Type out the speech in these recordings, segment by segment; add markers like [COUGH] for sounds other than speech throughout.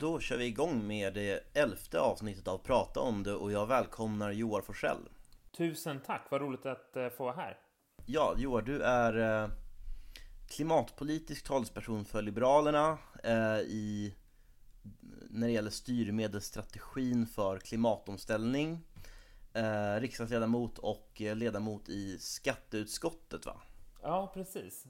då kör vi igång med det elfte avsnittet av Prata om det och jag välkomnar Joar Forsell. Tusen tack, vad roligt att eh, få vara här. Ja, Joar, du är eh, klimatpolitisk talesperson för Liberalerna eh, i, när det gäller styrmedelsstrategin för klimatomställning. Riksdagsledamot och ledamot i skatteutskottet va? Ja, precis.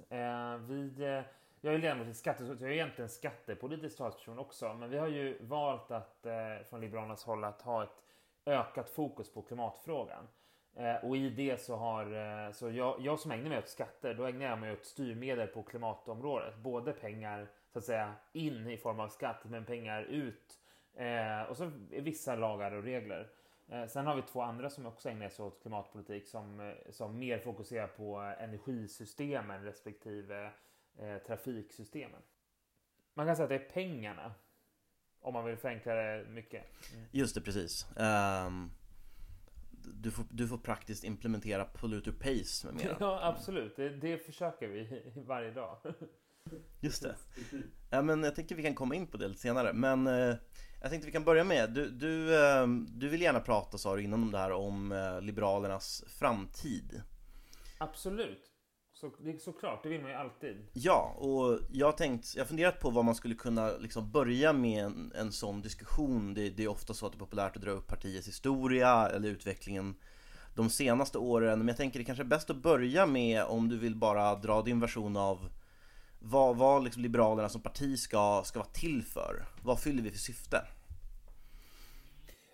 Vi, jag är ledamot i skatteutskottet, jag är egentligen skattepolitisk talesperson också, men vi har ju valt att eh, från Liberalernas håll att ha ett ökat fokus på klimatfrågan. Eh, och i det så har, eh, så jag, jag som ägnar mig åt skatter, då ägnar jag mig åt styrmedel på klimatområdet. Både pengar så att säga in i form av skatt, men pengar ut. Eh, och så vissa lagar och regler. Eh, sen har vi två andra som också ägnar sig åt klimatpolitik som, eh, som mer fokuserar på energisystemen respektive eh, trafiksystemen. Man kan säga att det är pengarna. Om man vill förenkla det mycket. Mm. Just det, precis. Um, du, får, du får praktiskt implementera polluter pace med mera. [LAUGHS] Ja, absolut. Det, det försöker vi varje dag. [LAUGHS] Just det. Ja, men jag tänkte vi kan komma in på det lite senare. Men eh, jag tänkte vi kan börja med, du, du, eh, du vill gärna prata, sa du innan om det här, om eh, Liberalernas framtid. Absolut. Så, det är såklart, det vill man ju alltid. Ja, och jag har tänkt, jag har funderat på vad man skulle kunna liksom börja med en, en sån diskussion. Det, det är ofta så att det är populärt att dra upp partiets historia eller utvecklingen de senaste åren. Men jag tänker det kanske är bäst att börja med om du vill bara dra din version av vad, vad liksom Liberalerna som parti ska, ska vara till för. Vad fyller vi för syfte?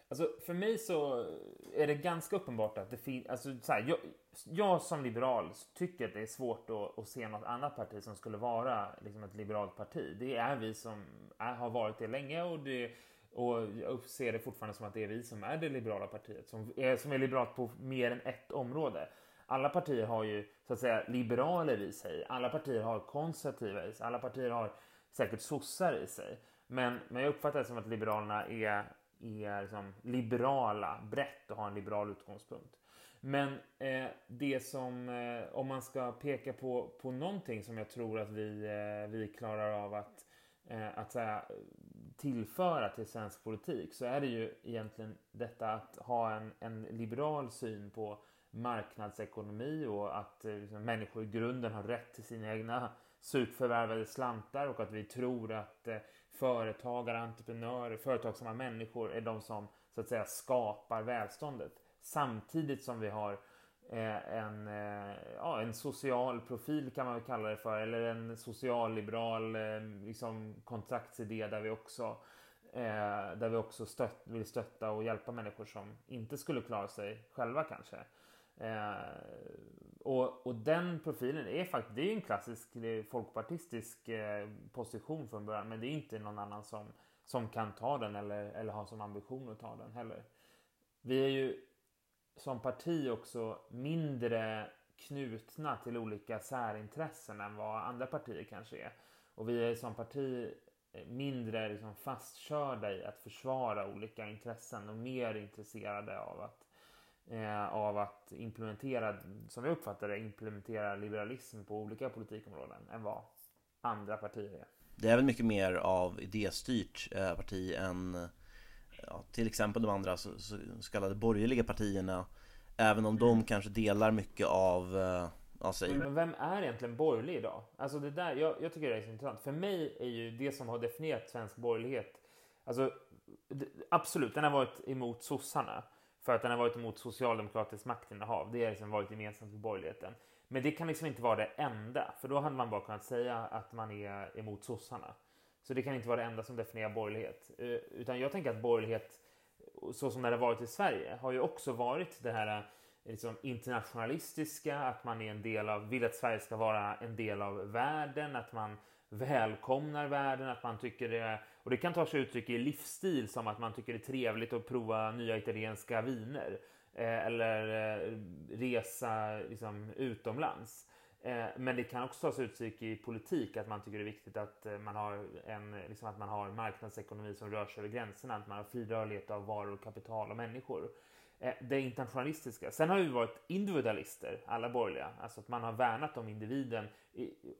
Alltså för mig så är det ganska uppenbart att det finns, alltså så här, jag, jag, som liberal tycker att det är svårt att, att, se något annat parti som skulle vara liksom ett liberalt parti. Det är vi som är, har varit det länge och, det, och jag ser det fortfarande som att det är vi som är det liberala partiet, som är, som är liberalt på mer än ett område. Alla partier har ju så att säga liberaler i sig, alla partier har konservativa i sig, alla partier har säkert sossar i sig. Men, men jag uppfattar det som att Liberalerna är är liksom liberala, brett och har en liberal utgångspunkt. Men eh, det som, eh, om man ska peka på, på någonting som jag tror att vi, eh, vi klarar av att, eh, att säga, tillföra till svensk politik så är det ju egentligen detta att ha en, en liberal syn på marknadsekonomi och att eh, liksom, människor i grunden har rätt till sina egna surt förvärvade slantar och att vi tror att eh, företagare, entreprenörer, företagsamma människor är de som så att säga skapar välståndet. Samtidigt som vi har eh, en, eh, ja, en social profil kan man väl kalla det för, eller en socialliberal eh, liksom, kontraktsidé där vi också Eh, där vi också stött, vill stötta och hjälpa människor som inte skulle klara sig själva kanske. Och, den profilen är faktiskt, det är en klassisk folkpartistisk eh, position från början, men det är inte någon annan som, som kan ta den eller, eller har som ambition att ta den heller. Vi är ju som parti också mindre knutna till olika särintressen än vad andra partier kanske är. Och vi är som parti eh, mindre liksom fastkörda i att försvara olika intressen och mer intresserade av att eh, av att implementera, som jag uppfattar det, implementera liberalism på olika politikområden än vad andra partier är. Det är väl mycket mer av idéstyrt eh, parti än ja, till exempel de andra så, så, så kallade borgerliga partierna Även om de kanske delar mycket av eh, Alltså, men vem är egentligen borgerlig idag? Alltså det där, jag, jag, tycker det är så intressant. För mig är ju det som har definierat svensk borgerlighet, alltså absolut, den har varit emot sossarna. För att den har varit emot socialdemokratiskt maktinnehav. Det har liksom varit gemensamt för borgerligheten. Men det kan liksom inte vara det enda. För då hade man bara kunnat säga att man är emot sossarna. Så det kan inte vara det enda som definierar borgerlighet. Eh, utan jag tänker att borgerlighet, så som det har varit i Sverige, har ju också varit det här eh, liksom internationalistiska, att man är en del av, vill att Sverige ska vara en del av världen, att man välkomnar världen, att man tycker det och det kan ta sig uttryck i livsstil som att man tycker det är trevligt att prova nya italienska viner eh, eller eh, resa liksom, utomlands. Eh, men det kan också ta sig uttryck i politik, att man tycker det är viktigt att eh, man har en liksom att man har marknadsekonomi som rör sig över gränserna, att man har fri rörlighet av varor, kapital och människor. Eh, det internationalistiska. Sen har vi varit individualister, alla borgerliga. Alltså att man har värnat om individen,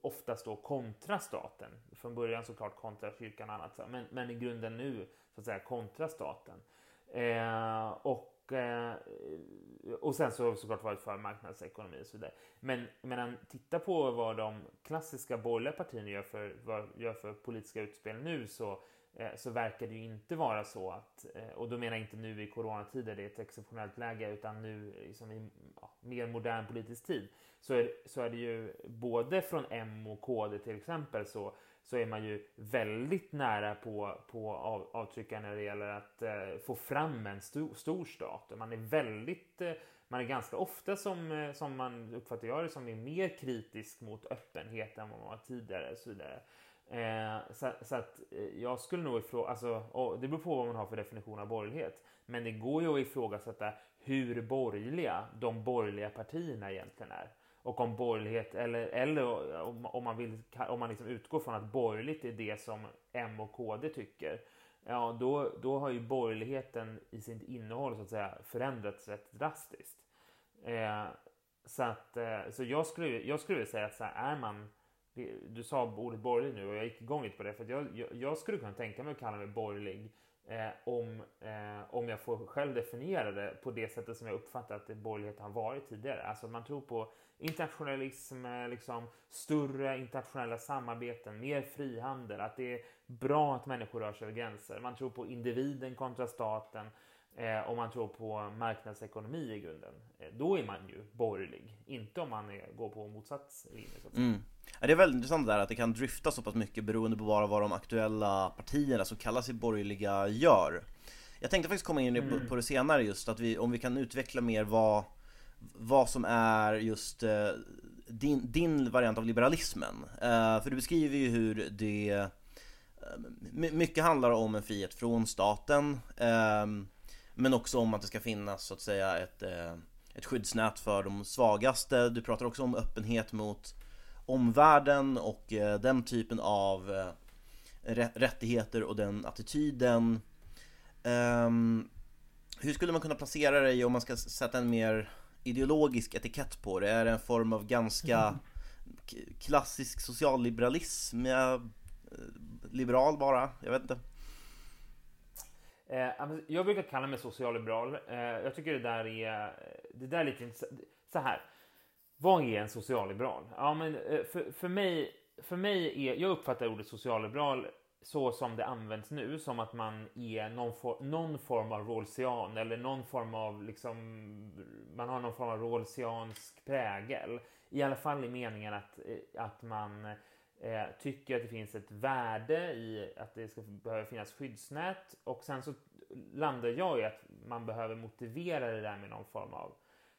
oftast då kontra staten. Från början såklart kontra kyrkan och annat, men, men i grunden nu så att säga kontra staten. Eh, och, eh, och sen så har vi såklart varit för marknadsekonomi och så vidare. Men, men titta på vad de klassiska borgerliga partierna gör för, vad, gör för politiska utspel nu så Eh, Eh, så verkar det ju inte vara så att, eh, och då menar jag inte nu i coronatider, det är ett exceptionellt läge, utan nu liksom i ja, mer modern politisk tid, så är, så är det ju både från M och KD till exempel så, så är man ju väldigt nära på, på av, avtryckaren när det gäller att eh, få fram en stor, stor stat. Man är väldigt, eh, man är ganska ofta som, eh, som man uppfattar jag det som, är mer kritisk mot öppenhet än vad man var tidigare och så vidare. Eh, så, så, att eh, jag skulle nog ifrågasätta, alltså, det beror på vad man har för definition av borgerlighet, men det går ju att ifrågasätta hur borgerliga de borgerliga partierna egentligen är. Och om borgerlighet, eller, eller om, man, vill, om man liksom utgår från att borgerligt är det som M och KD tycker, ja då, då har ju borgerligheten i sitt innehåll så att säga förändrats rätt drastiskt. Eh, så att, eh, så jag skulle, jag skulle säga att så här, är man du sa ordet borgerlig nu och jag gick igång lite på det för jag, jag, jag, skulle kunna tänka mig att kalla mig borgerlig eh, om, eh, om jag får själv definiera det på det sättet som jag uppfattar att borgerlighet har varit tidigare. Alltså man tror på internationalism, eh, liksom större internationella samarbeten, mer frihandel, att det är bra att människor rör sig över gränser. Man tror på individen kontra staten eh, om man tror på marknadsekonomi i grunden. Eh, då är man ju borgerlig, inte om man är, går på motsatt linje. Så att säga. Mm. Ja, det är väldigt intressant där att det kan drifta så pass mycket beroende på bara vad de aktuella partierna som kallar sig borgerliga gör. Jag tänkte faktiskt komma in mm. på, det senare just att vi, om vi kan utveckla mer vad, vad som är just eh, din, din variant av liberalismen. Eh, för du beskriver ju hur det eh, mycket handlar om en frihet från staten eh, men också om att det ska finnas så att säga ett, eh, ett skyddsnät för de svagaste. Du pratar också om öppenhet mot omvärlden och eh, den typen av eh, rättigheter och den attityden. Um, hur skulle man kunna placera dig om man ska sätta en mer ideologisk etikett på det? Är det en form av ganska klassisk socialliberalism? Ja, liberal bara? Jag vet inte. Eh, jag brukar kalla mig socialliberal. Eh, jag tycker det där är, det där är lite intressant. Så här. Vad är en socialliberal? Ja, men eh, för, för, mig, för mig är, jag uppfattar ordet socialliberal så som det används nu, som att man är någon, for, någon form av rawlsian eller någon form av liksom, man har någon form av rawlsiansk prägel. I alla fall i meningen att, eh, att man eh, tycker att det finns ett värde i att det ska behöva finnas skyddsnät och sen så landar jag i att man behöver motivera det där med någon form av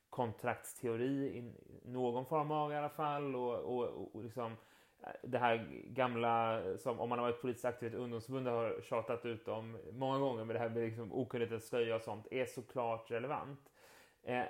kontraktsteori i någon form av i alla fall och, och, och liksom eh, det här gamla som om man har varit politiskt aktiv i ett ungdomsförbund har tjatat ut om många gånger med det här med liksom okunnighet att slöja och sånt är såklart relevant. Eh,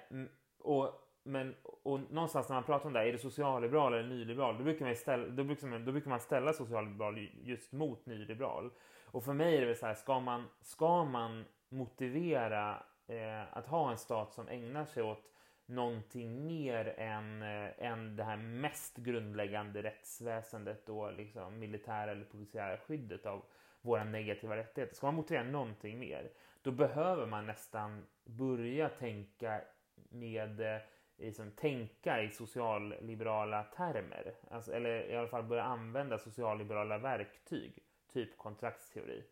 och, men, och någonstans när man pratar om det här, är det socialliberal eller nyliberal? Då brukar man, ställa, då brukar man, då brukar man ställa socialliberal just mot nyliberal. Och för mig är det väl så här, ska man, ska man motivera eh, att ha en stat som ägnar sig åt någonting mer än, eh, än det här mest grundläggande rättsväsendet och liksom militära eller polisiära skyddet av våra negativa rättigheter. Ska man motivera någonting mer, då behöver man nästan börja tänka med liksom, tänka i socialliberala termer. Alltså, eller i alla fall börja använda socialliberala verktyg, typ kontraktsteori.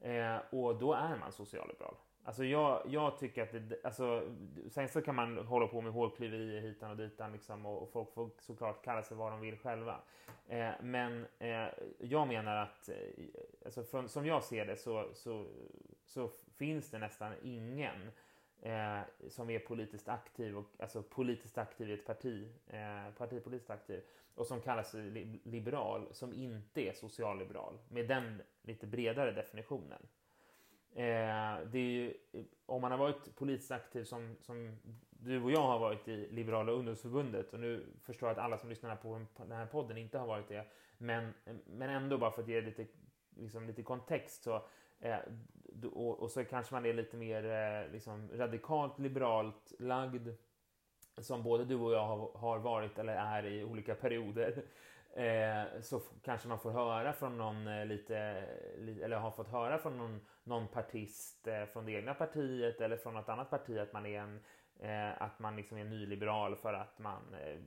Eh, och då är man socialliberal. Alltså jag, jag tycker att det, alltså, sen så kan man hålla på med hårklyverier hitan och ditan liksom, och, och folk får såklart kalla sig vad de vill själva. Eh, men eh, jag menar att, eh, alltså från, som jag ser det så, så, så finns det nästan ingen eh, som är politiskt aktiv, och, alltså politiskt aktiv i ett parti, eh, partipolitiskt aktiv, och som kallar sig liberal, som inte är socialliberal, med den lite bredare definitionen. Eh, det är ju, om man har varit politiskt aktiv som, som du och jag har varit i Liberala ungdomsförbundet och nu förstår jag att alla som lyssnar på den här podden inte har varit det. Men, men ändå bara för att ge lite liksom lite kontext så eh, och, och, så kanske man är lite mer eh, liksom radikalt liberalt lagd som både du och jag har, har varit eller är i olika perioder. Eh, så kanske man får höra från någon eh, lite, eh, eller har fått höra från någon, någon partist eh, från det egna partiet eller från något annat parti att man är en Eh, att man liksom är nyliberal för att man eh,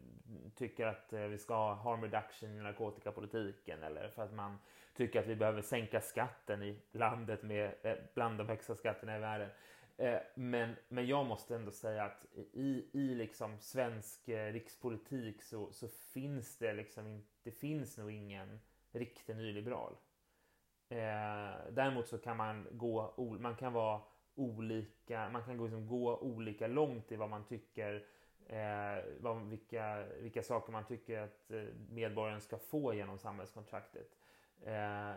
tycker att eh, vi ska ha harm reduction i narkotikapolitiken eller för att man tycker att vi behöver sänka skatten i landet med eh, bland de högsta skatterna i världen. Eh, men, men jag måste ändå säga att i, i liksom svensk eh, rikspolitik så, så finns det liksom inte, det finns nog ingen riktig nyliberal. Eh, däremot så kan man gå, man kan vara olika, man kan liksom gå olika långt i vad man tycker eh, vad, vilka, vilka saker man tycker att eh, medborgaren ska få genom samhällskontraktet. Eh,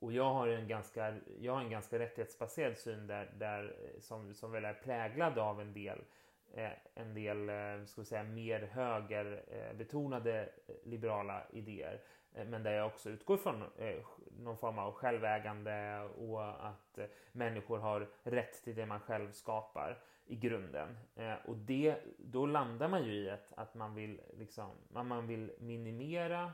och jag har en ganska, jag har en ganska rättighetsbaserad syn där, där eh, som, som väl är präglad av en del eh, Eh, en del eh, ska vi säga, mer högerbetonade eh, liberala idéer. Men där jag också utgår från någon form av självägande och att människor har rätt till det man själv skapar i grunden. Och det, då landar man ju i att, att man, vill liksom, man vill minimera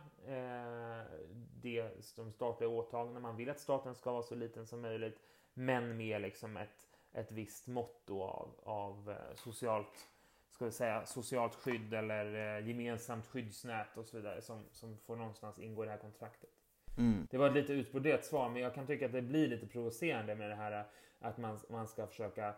det, de statliga åtagandena. Man vill att staten ska vara så liten som möjligt men med liksom ett, ett visst mått av, av socialt ska vi säga, socialt skydd eller eh, gemensamt skyddsnät och så vidare som, som får någonstans ingå i det här kontraktet. Mm. Det var ett lite utbroderat svar, men jag kan tycka att det blir lite provocerande med det här att man, man ska försöka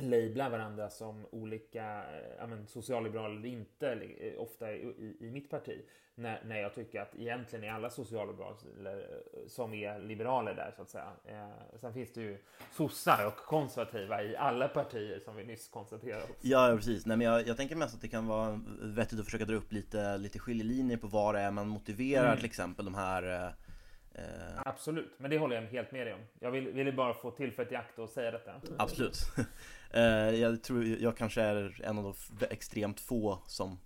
labla varandra som olika eh, ja, men, socialliberaler eller inte, eh, ofta i, i, mitt parti. När, när jag tycker att egentligen är alla socialliberaler eh, som är liberaler där så att säga. Eh, sen finns det ju sossar och konservativa i alla partier som vi nyss konstaterade. Också. Ja, precis. Nej, men jag, jag tänker mest att det kan vara vettigt att försöka dra upp lite, lite skiljelinjer på vad det är man motiverar mm. till exempel de här Eh, Absolut, men det håller jag helt med dig om. Jag vill, ville bara få tillfället i akt och säga detta. Absolut. [LAUGHS] eh, jag tror jag kanske är en av de extremt få som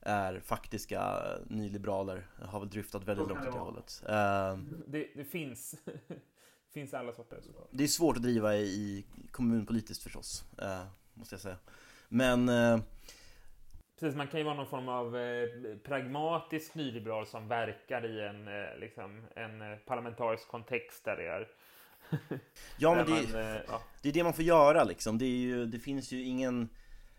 är faktiska nyliberaler. Jag har väl driftat väldigt långt åt det hållet. Eh, det, det, finns. [LAUGHS] finns alla sorter såklart. Det är svårt att driva i kommunpolitiskt förstås, eh, måste jag säga. Men Precis, man kan ju vara någon form av pragmatisk nyliberal som verkar i en, liksom, en parlamentarisk kontext där det är Ja, men det, man, eh, ja. det är det man får göra liksom. Det, är ju, det finns ju ingen...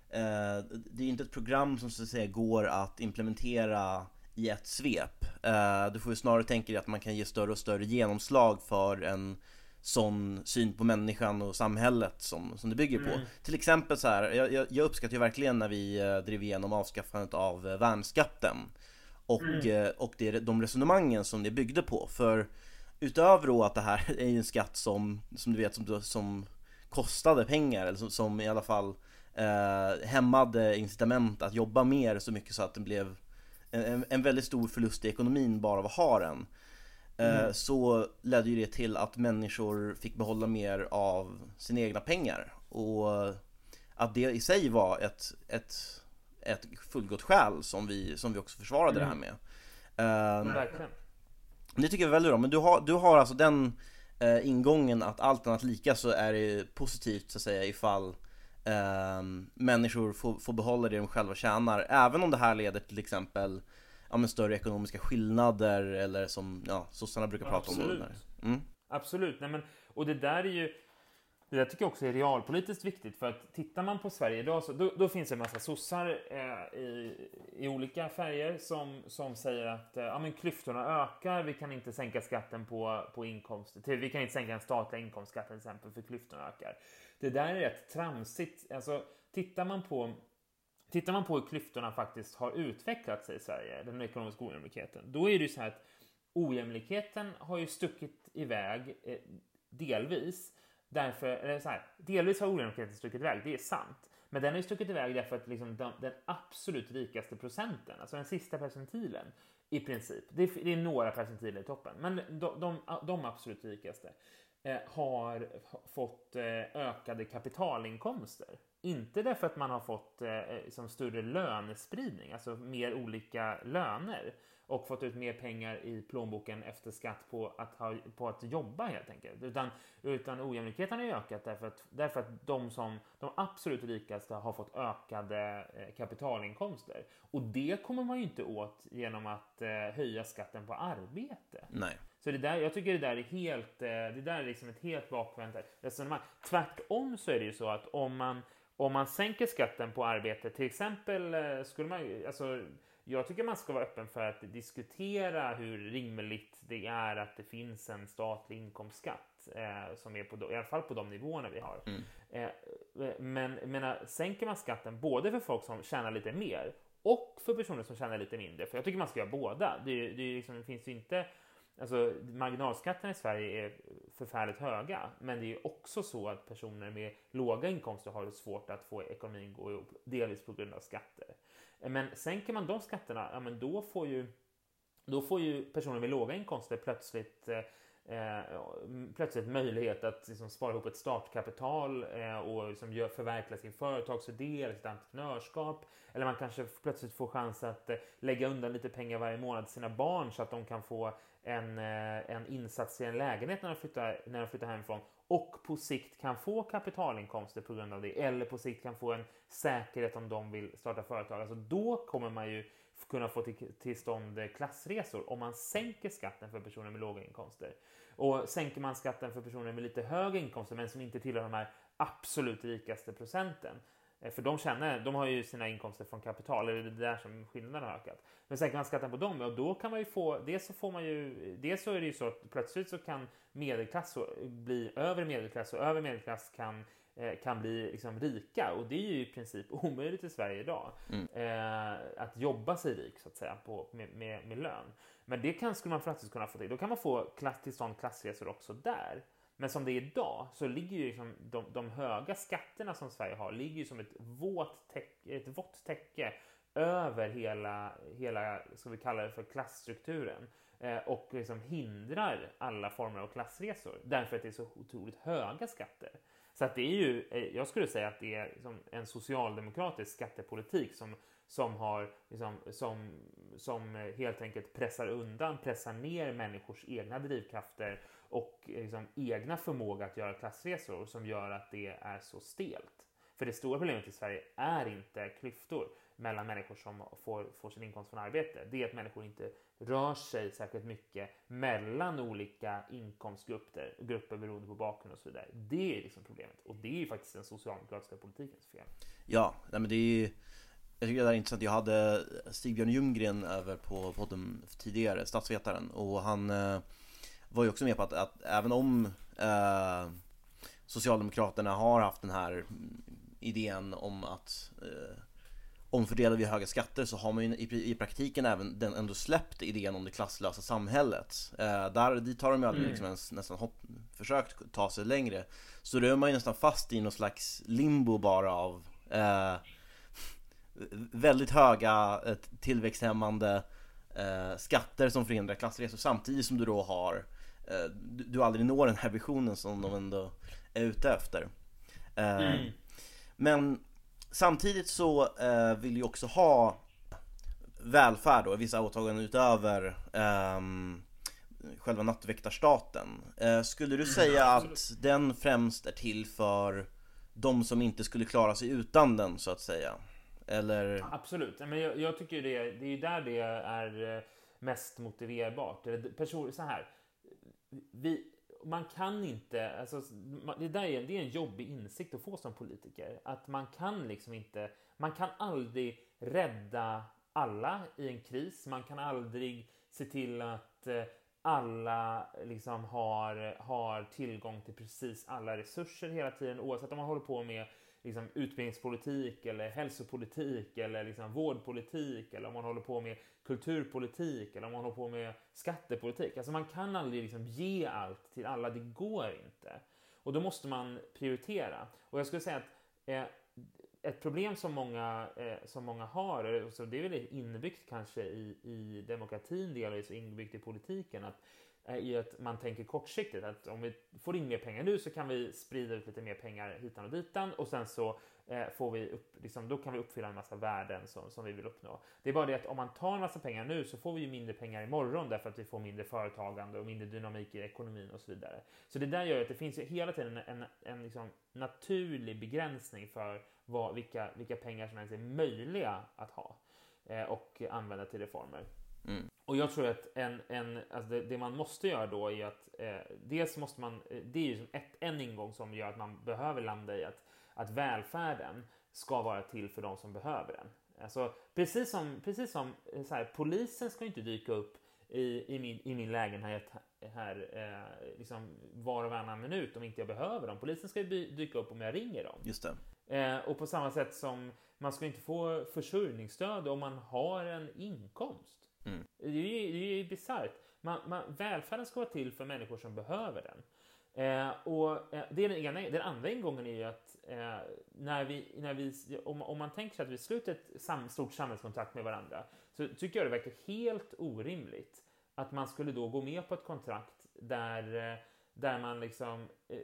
Eh, det är inte ett program som så att säga går att implementera i ett svep. Eh, du får ju snarare tänka dig att man kan ge större och större genomslag för en sån syn på människan och samhället som, som det bygger på. Mm. Till exempel så här, jag, jag, uppskattar ju verkligen när vi eh, drev igenom avskaffandet av eh, värnskatten och, mm. Och det, de resonemangen som det byggde på. För utöver då att det här [LAUGHS] är ju en skatt som, som du vet, som, som kostade pengar, eller som, som i alla fall eh, hämmade incitament att jobba mer så mycket så att det blev en, en väldigt stor förlust i ekonomin bara av att ha den. Eh, mm. så ledde ju det till att människor fick behålla mer av sina egna pengar. Och att det i sig var ett, ett, ett fullgott skäl som vi, som vi också försvarade mm. det här med. Uh, Verkligen. Det tycker jag är väldigt bra, men du har, du har alltså den uh, ingången att allt annat lika så är det positivt så att säga ifall uh, människor får, får behålla det de själva tjänar. Även om det här leder till exempel ja, men större ekonomiska skillnader eller som ja, sossarna brukar prata Absolut. om. Mm. Absolut, Nej, men, och det där är ju det där tycker jag också är realpolitiskt viktigt för att tittar man på Sverige idag så då, då finns det en massa sossar eh, i, i olika färger som, som säger att eh, ja, men klyftorna ökar, vi kan inte sänka skatten på, på inkomster, vi kan inte sänka den statliga inkomstskatten till exempel för klyftorna ökar. Det där är rätt tramsigt. Alltså, tittar man på Tittar man på hur klyftorna faktiskt har utvecklat sig i Sverige, den ekonomiska ojämlikheten, då är det ju så här att ojämlikheten har ju stuckit iväg eh, delvis därför, eller så här, delvis har ojämlikheten stuckit iväg, det är sant. Men den har ju stuckit iväg därför att liksom den, den, absolut rikaste procenten, alltså den sista percentilen i princip, det är, det är några percentiler i toppen, men de, de, de absolut rikaste eh, har fått eh, ökade kapitalinkomster. Inte därför att man har fått eh, som större lönespridning, alltså mer olika löner, och fått ut mer pengar i plånboken efter skatt på att, ha, på att jobba helt enkelt. Utan, utan ojämlikheten har ökat därför att, därför att de som de absolut rikaste har fått ökade eh, kapitalinkomster. Och det kommer man ju inte åt genom att eh, höja skatten på arbete. Nej. Så det där, jag tycker det där är helt, eh, det där är liksom ett helt bakvänt resonemang. Tvärtom så är det ju så att om man, om man sänker skatten på arbete, till exempel skulle man alltså jag tycker man ska vara öppen för att diskutera hur rimligt det är att det finns en statlig inkomstskatt eh, som är på, i alla fall på de nivåerna vi har. Mm. Eh, men menar, sänker man skatten både för folk som tjänar lite mer och för personer som tjänar lite mindre, för jag tycker man ska göra båda. Det, det, liksom, det finns inte Alltså, marginalskatterna i Sverige är förfärligt höga, men det är också så att personer med låga inkomster har det svårt att få ekonomin att gå ihop, delvis på grund av skatter. Eh, men sänker man de skatterna, ja, men då, får ju, då får ju personer med låga inkomster plötsligt eh, eh, plötsligt möjlighet att liksom spara ihop ett startkapital eh, och liksom gör, förverkliga sin företagsidé eller sitt entreprenörskap. Eller man kanske plötsligt får chans att eh, lägga undan lite pengar varje månad till sina barn så att de kan få en, eh, en insats i en lägenhet när de, flyttar, när de flyttar hemifrån och på sikt kan få kapitalinkomster på grund av det eller på sikt kan få en säkerhet om de vill starta företag. Alltså då kommer man ju kunna få till, till stånd eh, klassresor om man sänker skatten för personer med låga inkomster. Och sänker man skatten för personer med lite högre inkomster men som inte tillhör de här absolut rikaste procenten för de känner, de har ju sina inkomster från kapital, eller det är där som skillnaden har ökat. Men sänker man skatten på dem, och då kan man ju få, dels så får man ju, dels så är det ju så att plötsligt så kan medelklass bli över medelklass och över medelklass kan eh, kan bli liksom rika och det är ju i princip [LAUGHS] omöjligt i Sverige idag. Mm. Eh, att jobba sig rik så att säga på, med, med, med lön. Men det kan, skulle man faktiskt kunna få till. Då kan man få klass, till stånd klassresor också där. Men som det är idag så ligger ju liksom de, de höga skatterna som Sverige har ligger ju som ett vått täcke, ett vått täcke över hela, hela ska vi kalla det för klassstrukturen eh, och liksom hindrar alla former av klassresor därför att det är så otroligt höga skatter. Så att det är ju, eh, jag skulle säga att det är liksom en socialdemokratisk skattepolitik som, som, har, liksom, som, som helt enkelt pressar undan, pressar ner människors egna drivkrafter och liksom egna förmåga att göra klassresor som gör att det är så stelt. För det stora problemet i Sverige är inte klyftor mellan människor som får, får sin inkomst från arbete. Det är att människor inte rör sig särskilt mycket mellan olika inkomstgrupper grupper beroende på bakgrund och så vidare. Det är liksom problemet och det är ju faktiskt den socialdemokratiska politikens fel. Ja, nej men det är ju jag tycker det är intressant. Jag hade Stig-Björn Ljunggren över på podden tidigare, statsvetaren, och han eh, var ju också med på att, att även om eh, Socialdemokraterna har haft den här idén om att eh, omfördela via höga skatter så har man ju i, i praktiken även den ändå släppt idén om det klasslösa samhället. Eh, där, dit har de ju aldrig mm. liksom ens, nästan hopp, försökt ta sig längre. Så då är man ju nästan fast i någon slags limbo bara av eh, väldigt höga eh, tillväxthämmande eh, skatter som förhindrar klassresor samtidigt som du då har du, du aldrig når den här visionen som de ändå är ute efter. Eh, mm. Men samtidigt så eh, vill ju också ha välfärd och vissa åtaganden utöver um, själva nattväktarstaten. Uh, skulle du säga mm, att den främst är till för de som inte skulle klara sig utan den så att säga? Eller? Absolut, men jag, jag tycker det, det är ju där det är mest motiverbart. Person, så här, vi, man kan inte, alltså, det där är, det är en jobbig insikt att få som politiker. Att man kan liksom inte, man kan aldrig rädda alla i en kris. Man kan aldrig se till att eh, alla liksom har, har tillgång till precis alla resurser hela tiden oavsett om man håller på med liksom, utbildningspolitik eller hälsopolitik eller liksom, vårdpolitik eller om man håller på med kulturpolitik eller om man håller på med skattepolitik. Alltså man kan aldrig liksom, ge allt till alla, det går inte. Och då måste man prioritera. Och jag skulle säga att eh, ett problem som många, eh, som många har, och så det är väl inbyggt kanske i, i demokratin delvis, inbyggt i politiken, att är ju att man tänker kortsiktigt. Att om vi får in mer pengar nu så kan vi sprida ut lite mer pengar hitan och ditan och sen så eh, får vi upp, liksom, då kan vi uppfylla en massa värden som, som vi vill uppnå. Det är bara det att om man tar en massa pengar nu så får vi ju mindre pengar imorgon därför att vi får mindre företagande och mindre dynamik i ekonomin och så vidare. Så det där gör att det finns ju hela tiden en, en, en liksom naturlig begränsning för vad, vilka, vilka pengar som ens är möjliga att ha eh, och använda till reformer. Mm. Och jag tror att en, en, alltså det, det, man måste göra då är att eh, dels måste man, eh, det är ju som ett, en ingång som gör att man behöver landa i att, att välfärden ska vara till för de som behöver den. Alltså, precis som, precis som eh, så här, polisen ska inte dyka upp i, i, min, i min lägenhet här eh, liksom var och varannan minut om inte jag behöver dem. Polisen ska dyka upp om jag ringer dem. Just. Eh, och på samma sätt som man ska inte få försörjningsstöd om man har en inkomst. Mm. Det är ju, det är ju bisarrt. Man, man, välfärden ska vara till för människor som behöver den. Eh, och eh, det är den, ena, den andra ingången är ju att eh, när vi, när vi, om, om man tänker sig att vi sluter ett sam, stort samhällskontrakt med varandra så tycker jag det verkar helt orimligt att man skulle då gå med på ett kontrakt där, eh, där man liksom eh,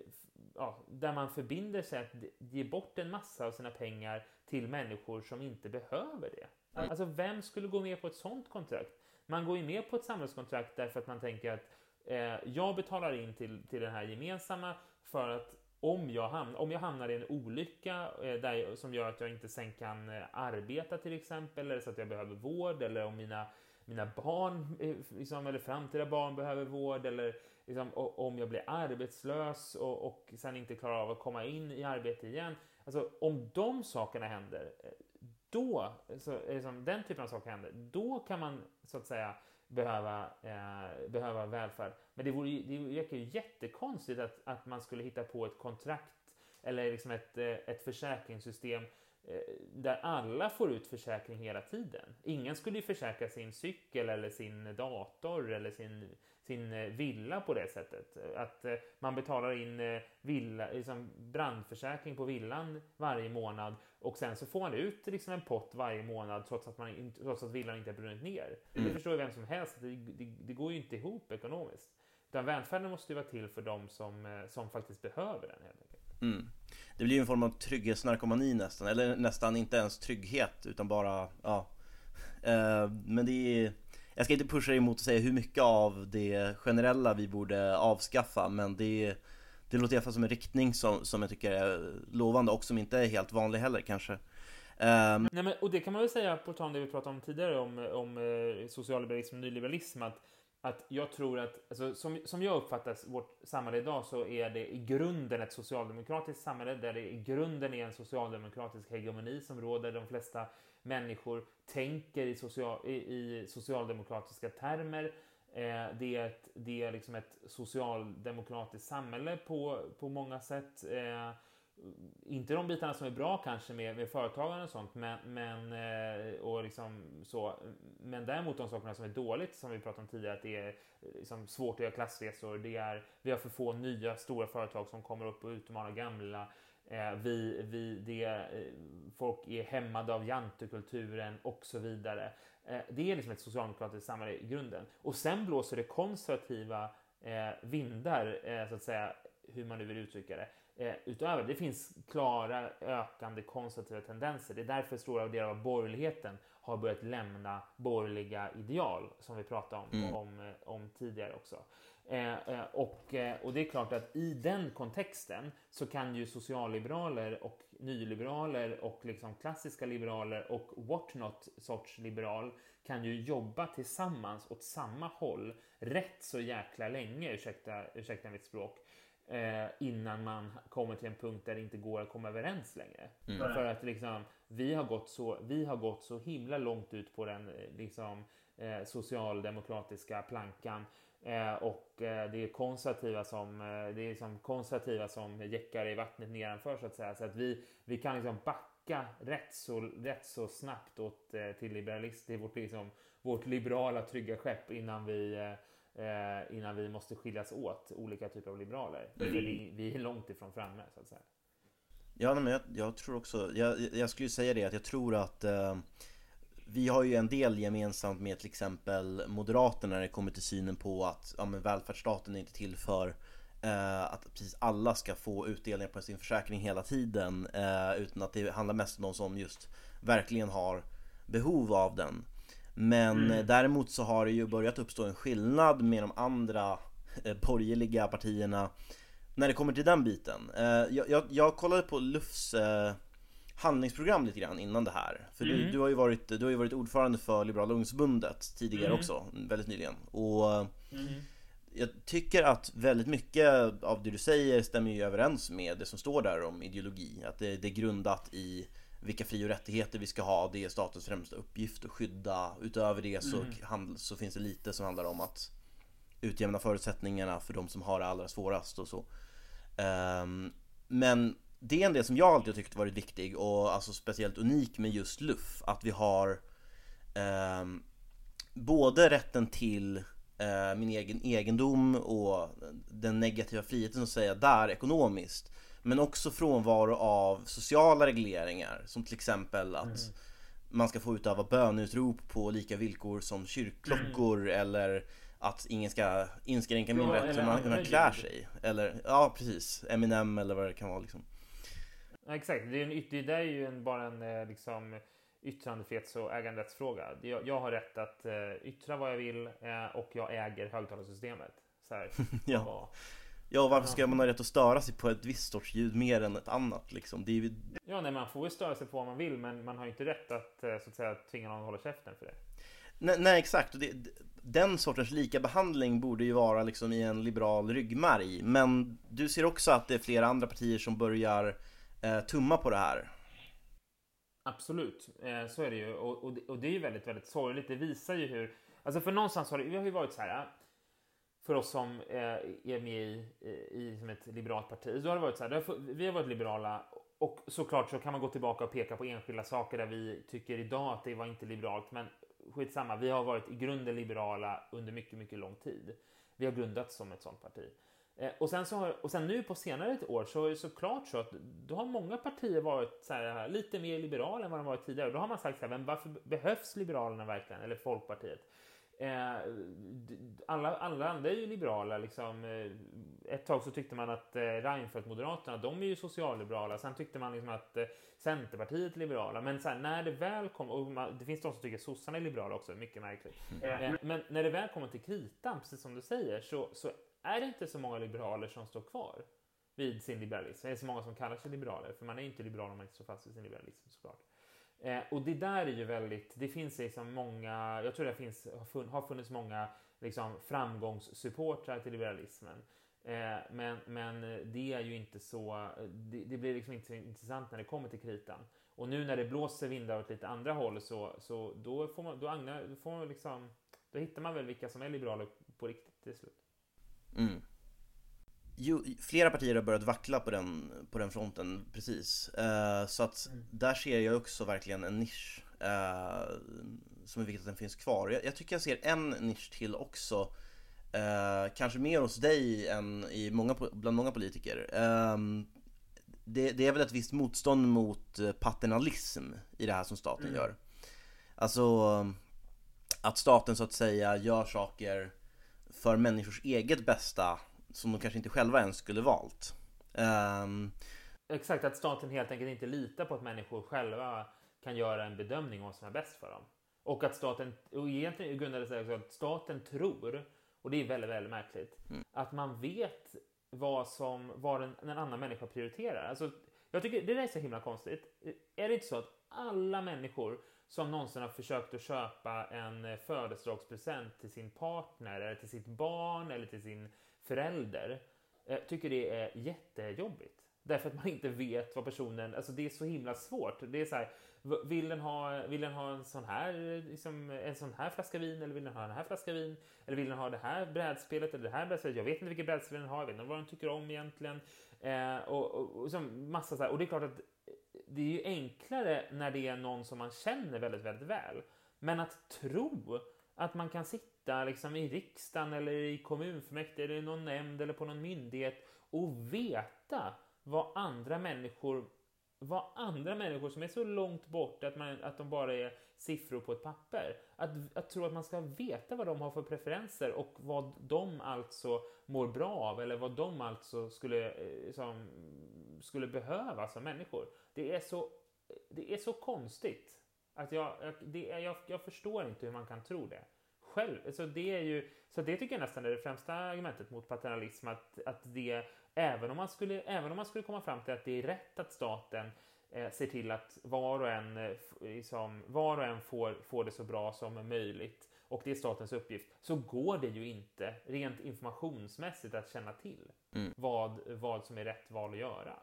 ja, där man förbinder sig att ge bort en massa av sina pengar till människor som inte behöver det. Alltså vem skulle gå med på ett sånt kontrakt? Man går ju med på ett samhällskontrakt därför att man tänker att eh, jag betalar in till, till den här gemensamma för att om jag, hamn, om jag hamnar i en olycka eh, där, som gör att jag inte sen kan eh, arbeta till exempel, eller så att jag behöver vård, eller om mina, mina barn, eh, liksom, eller framtida barn behöver vård, eller liksom, om jag blir arbetslös och, och sen inte klarar av att komma in i arbete igen. Alltså om de sakerna händer, eh, då, så, liksom, den typen av saker händer, då kan man så att säga behöva, eh, behöva välfärd. Men det, vore, det verkar ju jättekonstigt att, att man skulle hitta på ett kontrakt eller liksom ett, eh, ett försäkringssystem där alla får ut försäkring hela tiden. Ingen skulle ju försäkra sin cykel eller sin dator eller sin sin eh, villa på det sättet. Att eh, man betalar in eh, villa, liksom brandförsäkring på villan varje månad och sen så får man ut liksom en pott varje månad trots att, man, trots att villan inte har brunnit ner. Mm. Det förstår ju vem som helst, det, det, det, går ju inte ihop ekonomiskt. Utan välfärden måste ju vara till för de som, som faktiskt behöver den helt enkelt. Mm. Det blir ju en form av trygghetsnarkomani nästan, eller nästan inte ens trygghet utan bara, ja. Eh, men det är jag ska inte pusha dig och att säga hur mycket av det generella vi borde avskaffa men det, det låter i alla fall som en riktning som, som jag tycker är lovande och som inte är helt vanlig heller kanske. Um... Nej, men, och det kan man väl säga på tal om det vi pratade om tidigare om, om eh, socialliberalism och nyliberalism att, att jag tror att, alltså, som, som jag uppfattar vårt samhälle idag så är det i grunden ett socialdemokratiskt samhälle där det i grunden är en socialdemokratisk hegemoni som råder de flesta människor tänker i, social, i, i socialdemokratiska termer. Eh, det är, ett, det är liksom ett socialdemokratiskt samhälle på, på många sätt. Eh, inte de bitarna som är bra kanske med, med företagande och sånt, men, men, eh, och liksom så, men däremot de sakerna som är dåligt, som vi pratade om tidigare, att det är eh, liksom svårt att göra klassresor, det är, vi har för få nya stora företag som kommer upp och utmanar gamla, eh, vi, vi, det, folk är hämmade av jantekulturen och så vidare. Det är liksom ett socialdemokratiskt samhälle i grunden. Och sen blåser det konservativa vindar, så att säga, hur man nu vill uttrycka det, eh, utöver. Det finns klara ökande konservativa tendenser. Det är därför stora delar av borgerligheten har börjat lämna borgerliga ideal, som vi pratade om, mm. om, om tidigare också. Eh, eh, och, eh, och det är klart att i den kontexten så kan ju socialliberaler och nyliberaler och liksom klassiska liberaler och what not sorts liberal kan ju jobba tillsammans åt samma håll rätt så jäkla länge, ursäkta, ursäkta mitt språk, eh, innan man kommer till en punkt där det inte går att komma överens längre. Mm. För att liksom, vi har, gått så, vi har gått så himla långt ut på den liksom, eh, socialdemokratiska plankan Eh, och eh, det är konservativa som, eh, det är liksom konservativa som jäckar i vattnet nedanför så att säga. Så att vi, vi kan liksom backa rätt så, rätt så snabbt åt, eh, till liberalism, till vårt, liksom, vårt liberala trygga skepp innan vi, eh, innan vi måste skiljas åt olika typer av liberaler. Mm. Vi, vi är långt ifrån framme så att säga. Ja, men jag, jag tror också, jag, jag skulle säga det att jag tror att vi har ju en del gemensamt med till exempel Moderaterna när det kommer till synen på att ja, men välfärdsstaten är inte till för eh, att precis alla ska få utdelningar på sin försäkring hela tiden eh, utan att det handlar mest om de som just verkligen har behov av den. Men mm. däremot så har det ju börjat uppstå en skillnad med de andra eh, borgerliga partierna när det kommer till den biten. Eh, jag, jag, jag kollade på Lufs eh, handlingsprogram lite grann innan det här. För mm. du, du, har ju varit, du har ju varit ordförande för Liberala ungdomsförbundet tidigare mm. också, väldigt nyligen. Och mm. jag tycker att väldigt mycket av det du säger stämmer ju överens med det som står där om ideologi. Att det, det är grundat i vilka fri och rättigheter vi ska ha, det är statens främsta uppgift att skydda. Utöver det så, mm. så finns det lite som handlar om att utjämna förutsättningarna för de som har det allra svårast och så. Um, men det är en del som jag alltid har tyckt varit viktig och alltså speciellt unik med just LUF. Att vi har eh, både rätten till eh, min egen egendom och den negativa friheten att säga där ekonomiskt. Men också frånvaro av sociala regleringar som till exempel att mm. man ska få utöva bönutrop på lika villkor som kyrkklockor mm. eller att ingen ska inskränka min ja, rätt hur man, hur man klär sig. Eller ja, precis. Eminem eller vad det kan vara liksom. Ja, exakt, det, är en, det där är ju en, bara en eh, liksom, yttrandefrihets och äganderättsfråga. Jag, jag har rätt att uh, yttra vad jag vill uh, och jag äger högtalarsystemet. Så här, [LAUGHS] ja. Ja, varför ska man ha rätt att störa sig på ett visst sorts ljud mer än ett annat liksom? Det är ju... Ja, nej, man får ju störa sig på vad man vill, men man har ju inte rätt att, så att säga, tvinga någon att hålla käften för det. Nej, nej exakt. Det, den sortens lika behandling borde ju vara liksom i en liberal ryggmärg. Men du ser också att det är flera andra partier som börjar eh, tumma på det här. Absolut, eh, så är det ju. Och, och, och, det är ju väldigt, väldigt sorgligt. Det visar ju hur... Alltså för någonstans har det, vi har ju varit så här, för oss som är med i, i, som ett liberalt parti, så har det varit så här, vi har varit liberala och såklart så kan man gå tillbaka och peka på enskilda saker där vi tycker idag att det var inte liberalt, men skitsamma, vi har varit i grunden liberala under mycket, mycket lång tid. Vi har grundats som ett sånt parti. Eh, och, sen så har, och sen nu på senare ett år så är det såklart så att då har många partier varit så här, lite mer liberala än vad de varit tidigare. Då har man sagt så här, men varför behövs Liberalerna verkligen? Eller Folkpartiet? Eh, alla, alla andra är ju liberala. Liksom. Eh, ett tag så tyckte man att Reinfeldt, Moderaterna, de är ju socialliberala. Sen tyckte man liksom att Centerpartiet är liberala. Men här, när det väl kommer, och man, det finns de som tycker att sossarna är liberala också, mycket märkligt. Mm. Men när det väl kommer till kritan, precis som du säger, så, så är det inte så många liberaler som står kvar vid sin liberalism. Det är så många som kallar sig liberaler, för man är inte liberal om man inte står fast vid sin liberalism såklart. Eh, och det där är ju väldigt, det finns liksom många, jag tror det finns, har funnits många liksom framgångssupportrar till liberalismen. Eh, men, men det är ju inte så, det, det, blir liksom inte intressant när det kommer till kritan. Och nu när det blåser vindar åt lite andra håll så, så då får man, då, agnar, då får man liksom, då hittar man väl vilka som är liberaler på riktigt till slut. Mm. Jo, flera partier har börjat vackla på den, på den fronten, precis. Uh, så att mm. där ser jag också verkligen en nisch uh, som är viktigt att den finns kvar. Jag, jag, tycker jag ser en nisch till också. Uh, kanske mer hos dig än i många, bland många politiker. Ehm, det, det, är väl ett visst motstånd mot paternalism i det här som staten mm. gör. Alltså att staten så att säga gör saker för människors eget bästa som de kanske inte själva ens skulle valt. Um... Exakt, att staten helt enkelt inte litar på att människor själva kan göra en bedömning om vad som är bäst för dem. Och att staten, och egentligen grundade sig också att staten tror, och det är väldigt, väldigt märkligt, mm. att man vet vad som, vad en, en annan människa prioriterar. Alltså, jag tycker det där är så himla konstigt. Är det inte så att alla människor som någonsin har försökt att köpa en födelsedagspresent till sin partner eller till sitt barn eller till sin förälder eh, tycker det är jättejobbigt. Därför att man inte vet vad personen, alltså det är så himla svårt. Det är så här, vill den ha, vill den ha en sån här, liksom, en sån här flaska vin eller vill den ha den här flaska vin? Eller vill den ha det här brädspelet eller det här brädspelet? Jag vet inte vilket brädspel den har, jag vet inte vad den tycker om egentligen. Eh, och, och, och, så massa så här. och det är klart att det är ju enklare när det är någon som man känner väldigt, väldigt väl. Men att tro att man kan sitta liksom i riksdagen eller i kommunfullmäktige eller i någon nämnd eller på någon myndighet och veta vad andra människor vad andra människor som är så långt bort att, man, att de bara är siffror på ett papper. Att, att tro att man ska veta vad de har för preferenser och vad de alltså mår bra av eller vad de alltså skulle, eh, som, skulle behöva som människor. Det är så, det är så konstigt. Att jag, jag, det är, jag, jag förstår inte hur man kan tro det själv. Så det, är ju, så det tycker jag nästan är det främsta argumentet mot paternalism. Att, att det, även, om man skulle, även om man skulle komma fram till att det är rätt att staten eh, ser till att var och en, eh, liksom, var och en får, får det så bra som möjligt och det är statens uppgift, så går det ju inte rent informationsmässigt att känna till mm. vad, vad som är rätt val att göra.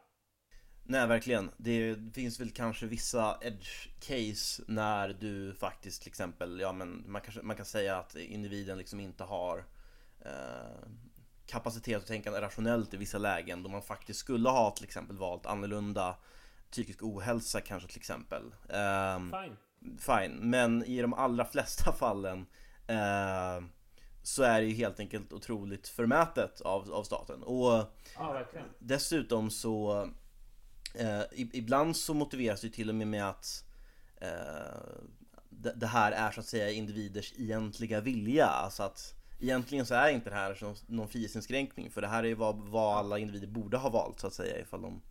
Nej, verkligen. Det finns väl kanske vissa edge case när du faktiskt till exempel, ja men man, kanske, man kan säga att individen liksom inte har eh, kapacitet att tänka rationellt i vissa lägen då man faktiskt skulle ha till exempel valt annorlunda psykisk ohälsa kanske till exempel. Eh, fine. Fine, men i de allra flesta [LAUGHS] fallen eh, så är det ju helt enkelt otroligt förmätet av, av staten. Och ja, dessutom så Eh, ibland så motiveras det till och med med att eh, det, det, här är så att säga individers egentliga vilja. Alltså att egentligen så är inte det här någon frihetsinskränkning för det här är vad, vad alla individer borde ha valt så att säga ifall de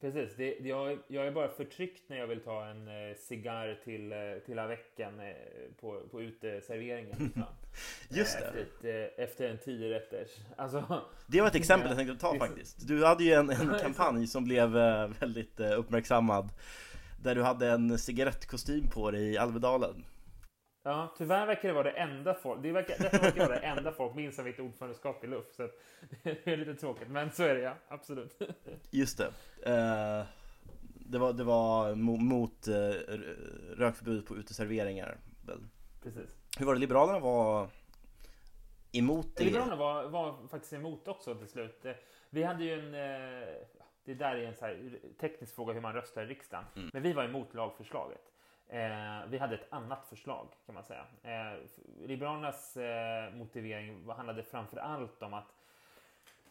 Precis, det, jag, jag är bara förtryckt när jag vill ta en eh, cigarr till, eh, till veckan eh, på, på uteserveringen. Liksom. [LAUGHS] Just det. Efter, ett, eh, efter en tio rätters. Alltså, det var ett exempel jag [LAUGHS] tänkte ta faktiskt. Du hade ju en, en [LAUGHS] kampanj som blev eh, väldigt eh, uppmärksammad. Där du hade en cigarettkostym på dig i Alvedalen. Ja, tyvärr verkar det vara det enda folk, det verkar, detta verkar vara det enda folk minns av mitt ordförandeskap i LUF. Så [LAUGHS] det är lite tråkigt, men så är det ja, absolut. Just det. Uh, det var, det var mot uh, rökförbud på uteserveringar. Väl? Precis. Hur var det Liberalerna var emot det? Liberalerna var, var faktiskt emot också till slut. Vi hade ju en... Uh, det där är en så teknisk fråga hur man röstar i riksdagen. Mm. Men vi var emot lagförslaget. Eh, vi hade ett annat förslag kan man säga. Eh, Liberalernas eh, motivering handlade framför allt om att Eh,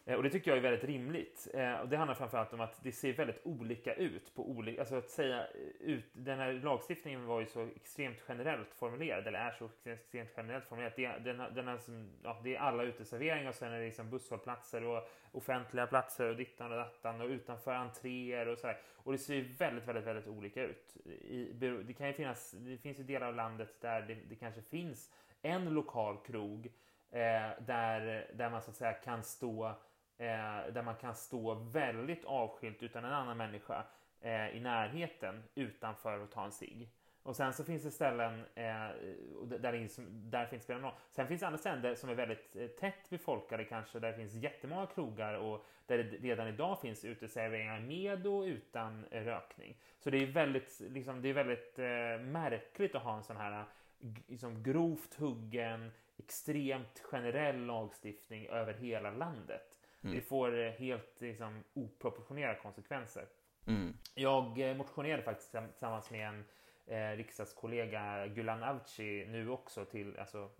Eh, och det tycker jag är väldigt rimligt. Eh, och det handlar framförallt om att det ser väldigt olika ut på olika, alltså att säga eh, ut, den här lagstiftningen var ju så extremt generellt formulerad, eller är så extremt generellt formulerad. Det, den, den är som, ja, det är alla uteserveringar och sen är det liksom busshållplatser och offentliga platser och dittan och dattan och utanför entréer och sådär. Och det ser ju väldigt, väldigt, väldigt olika ut. I, det kan ju finnas, det finns ju delar av landet där det, det kanske finns en lokal krog eh, där, där man så att säga kan stå eh, där man kan stå väldigt avskilt utan en annan människa eh, i närheten utanför och ta en cigg. Och sen så finns det ställen eh, där, det, där finns spelar någon. Sen finns det andra ställen som är väldigt eh, tätt befolkade kanske, där det finns jättemånga krogar och där det redan idag finns uteserveringar med och utan eh, rökning. Så det är väldigt, liksom, det är väldigt eh, märkligt att ha en sån här liksom, grovt huggen, extremt generell lagstiftning över hela landet. Mm. Det får eh, helt liksom, oproportionerliga konsekvenser. Mm. Jag eh, motionerade faktiskt tillsammans med en eh, riksdagskollega Gulan Avci nu också till, alltså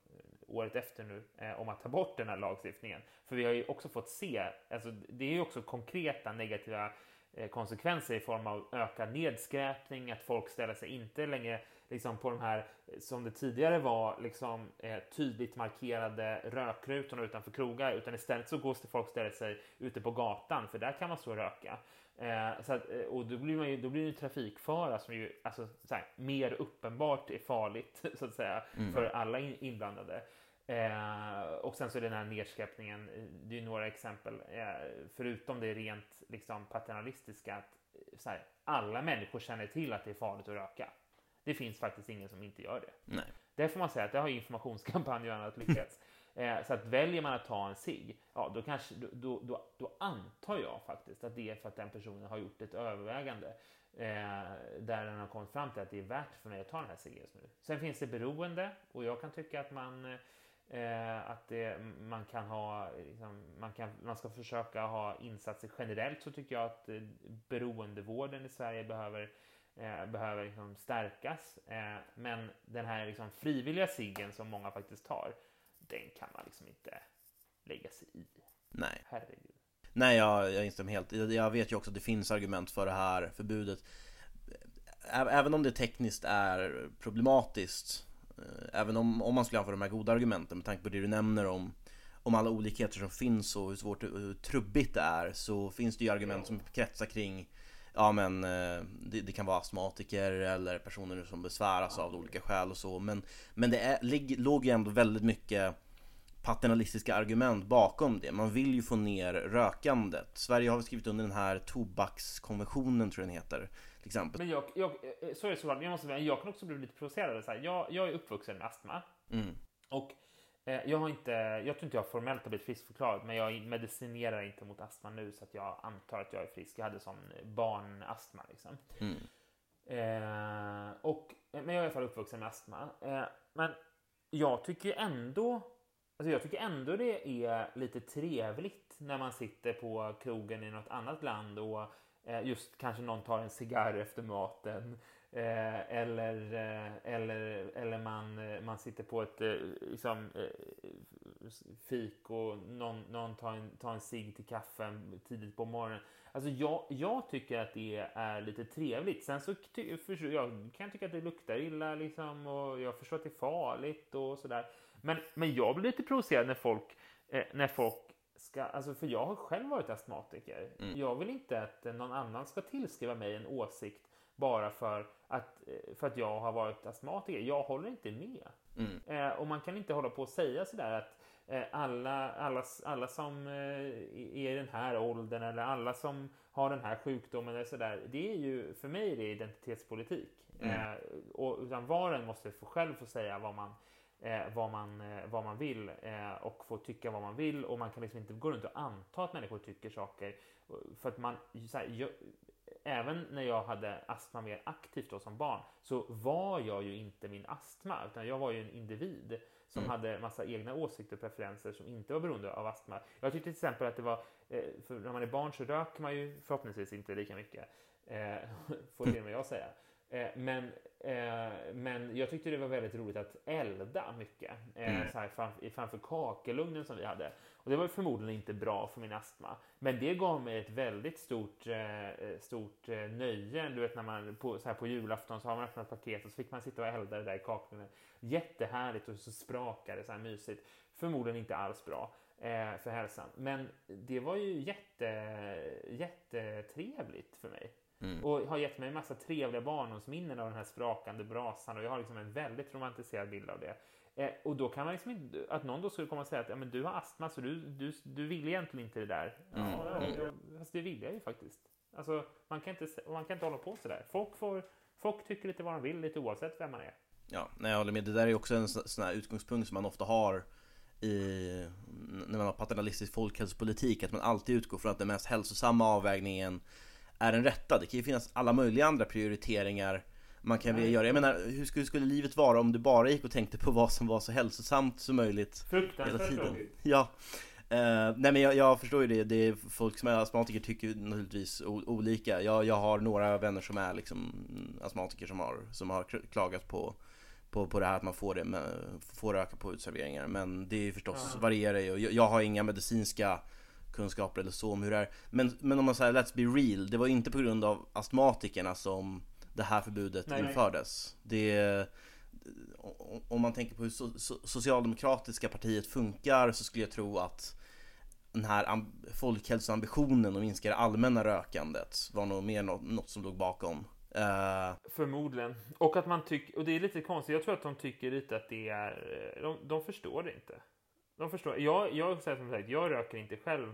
året efter nu, eh, om att ta bort den här lagstiftningen. För vi har ju också fått se, alltså det är ju också konkreta negativa eh, konsekvenser i form av ökad nedskräpning, att folk ställer sig inte längre liksom på de här, som det tidigare var, liksom, eh, tydligt markerade rökrutorna utanför krogar, utan istället så går folk ställer sig ute på gatan, för där kan man stå och röka. Eh, så att, eh, och då blir, man ju, då blir det ju trafikfara som ju alltså, här, mer uppenbart är farligt, [LAUGHS] så att säga, mm. för alla inblandade. Eh, och sen så är den här nedskräpningen, eh, det är några exempel, eh, förutom det rent liksom, paternalistiska, att så här, alla människor känner till att det är farligt att röka. Det finns faktiskt ingen som inte gör det. Nej. Där får man säga att det har informationskampanjerna lyckats. [LAUGHS] eh, så att väljer man att ta en sig, ja då, kanske, då, då, då, antar jag faktiskt att det är för att den personen har gjort ett övervägande eh, där den har kommit fram till att det är värt för mig att ta den här ciggen just nu. Sen finns det beroende och jag kan tycka att man Eh, att det, man kan ha, liksom, man, kan, man ska försöka ha insatser generellt så tycker jag att eh, beroendevården i Sverige behöver eh, behöver liksom stärkas. Eh, men den här liksom frivilliga siggen som många faktiskt tar, den kan man liksom inte lägga sig i. Nej. Herregud. Nej, jag, jag instämmer helt. Jag vet ju också att det finns argument för det här förbudet. Även om det tekniskt är problematiskt eh, Även om, om man skulle anföra de här goda argumenten med tanke på det du nämner om Om alla olikheter som finns och hur svårt och hur trubbigt det är Så finns det ju argument som kretsar kring Ja men eh, det, det, kan vara astmatiker eller personer som besväras av olika skäl och så Men, men det är, låg ju ändå väldigt mycket paternalistiska argument bakom det. Man vill ju få ner rökandet. Sverige har skrivit under den här tobakskonventionen tror jag den heter. Till exempel. Men jag, jag, eh, sorry, jag, måste, jag kan också bli lite provocerad. Så här. Jag, jag är uppvuxen med astma. Mm. Och jag har inte, jag tror inte jag formellt har blivit friskförklarad, men jag medicinerar inte mot astma nu så att jag antar att jag är frisk. Jag hade sån barnastma liksom. Mm. Eh, och, men jag är i alla fall uppvuxen med astma. Eh, men jag tycker ändå Alltså jag tycker ändå det är lite trevligt när man sitter på krogen i något annat land och eh, just kanske någon tar en cigarr efter maten eh, eller, eh, eller, eller man, man sitter på ett liksom, fik och någon, någon tar en, tar en cigg till kaffen tidigt på morgonen. Alltså jag, jag tycker att det är lite trevligt. Sen så ty, för, jag kan tycka att det luktar illa liksom och jag förstår att det är farligt och sådär. Men, men jag blir lite provocerad när folk, eh, när folk ska, alltså för jag har själv varit astmatiker. Mm. Jag vill inte att någon annan ska tillskriva mig en åsikt bara för att, eh, för att jag har varit astmatiker. Jag håller inte med. Mm. Eh, och man kan inte hålla på och säga sådär att eh, alla, alla, alla som eh, är i den här åldern eller alla som har den här sjukdomen eller sådär. Det är ju, för mig är det identitetspolitik. Mm. Eh, och, utan var och en måste få själv få säga vad man eh, vad, man, vad man vill och få tycka vad man vill och man kan liksom inte gå runt och anta att människor tycker saker. För att man, här, jag, även när jag hade astma mer aktivt då som barn så var jag ju inte min astma utan jag var ju en individ som mm. hade massa egna åsikter och preferenser som inte var beroende av astma. Jag tyckte till exempel att det var, eh, för när man är barn så röker man ju förhoppningsvis inte lika mycket. Eh, [LAUGHS] får till och med jag säga. Eh, men, eh, men jag tyckte det var väldigt roligt att elda mycket eh, mm. så här framför, framför kakelugnen som vi hade. Och det var förmodligen inte bra för min astma. Men det gav mig ett väldigt stort, stort nöje. Du vet när man på, så här på julafton så har man öppnat paket och så fick man sitta och elda det där i kaklen. Jättehärligt och så sprakade så här mysigt. Förmodligen inte alls bra för hälsan. Men det var ju jätte, jättetrevligt för mig. Mm. Och har gett mig en massa trevliga barndomsminnen av den här sprakande brasan och jag har liksom en väldigt romantiserad bild av det. Eh, och då kan man liksom inte, att någon då skulle komma och säga att ja, men du har astma så du, du, du vill egentligen inte det där. Mm. Ja, fast det vill jag ju faktiskt. Alltså, man kan inte, man kan inte hålla på sådär. Folk, får, folk tycker lite vad de vill, lite oavsett vem man är. Ja, nej, jag håller med. Det där är också en sån här utgångspunkt som man ofta har i, när man har paternalistisk folkhälsopolitik, att man alltid utgår från att den mest hälsosamma avvägningen är den rätta. Det kan ju finnas alla möjliga andra prioriteringar man kan vilja göra. Jag menar, hur skulle, skulle livet vara om du bara gick och tänkte på vad som var så hälsosamt som möjligt hela tiden? Ja. Uh, nej men jag, jag, förstår ju det, det är folk som är astmatiker tycker naturligtvis olika. Jag, jag har några vänner som är liksom astmatiker som har, som har klagat på, på, på det här att man får det med, får röka på utserveringar. Men det är förstås ja. varierar ju. Jag, jag har inga medicinska kunskaper eller så om hur det är. Men, men om man säger let's be real, det var inte på grund av astmatikerna som det här förbudet nej, infördes. Nej. Det, om man tänker på hur so Socialdemokratiska partiet funkar så skulle jag tro att den här folkhälsoambitionen att minska det allmänna rökandet var nog mer något, något som låg bakom. Uh... Förmodligen. Och att man tycker, och det är lite konstigt, jag tror att de tycker lite att det är, de, de förstår det inte. De förstår. Jag, jag, som sagt, jag röker inte själv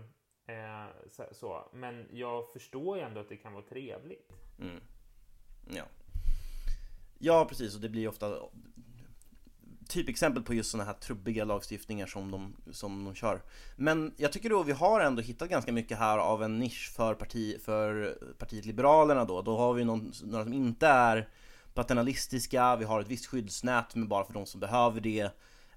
eh, så, så, men jag förstår ju ändå att det kan vara trevligt. Mm. Ja. Ja, precis. Och det blir ofta typexempel på just sådana här trubbiga lagstiftningar som de, som de kör. Men jag tycker då vi har ändå hittat ganska mycket här av en nisch för, parti, för partiet Liberalerna då. Då har vi någon, några som inte är paternalistiska, vi har ett visst skyddsnät men bara för de som behöver det.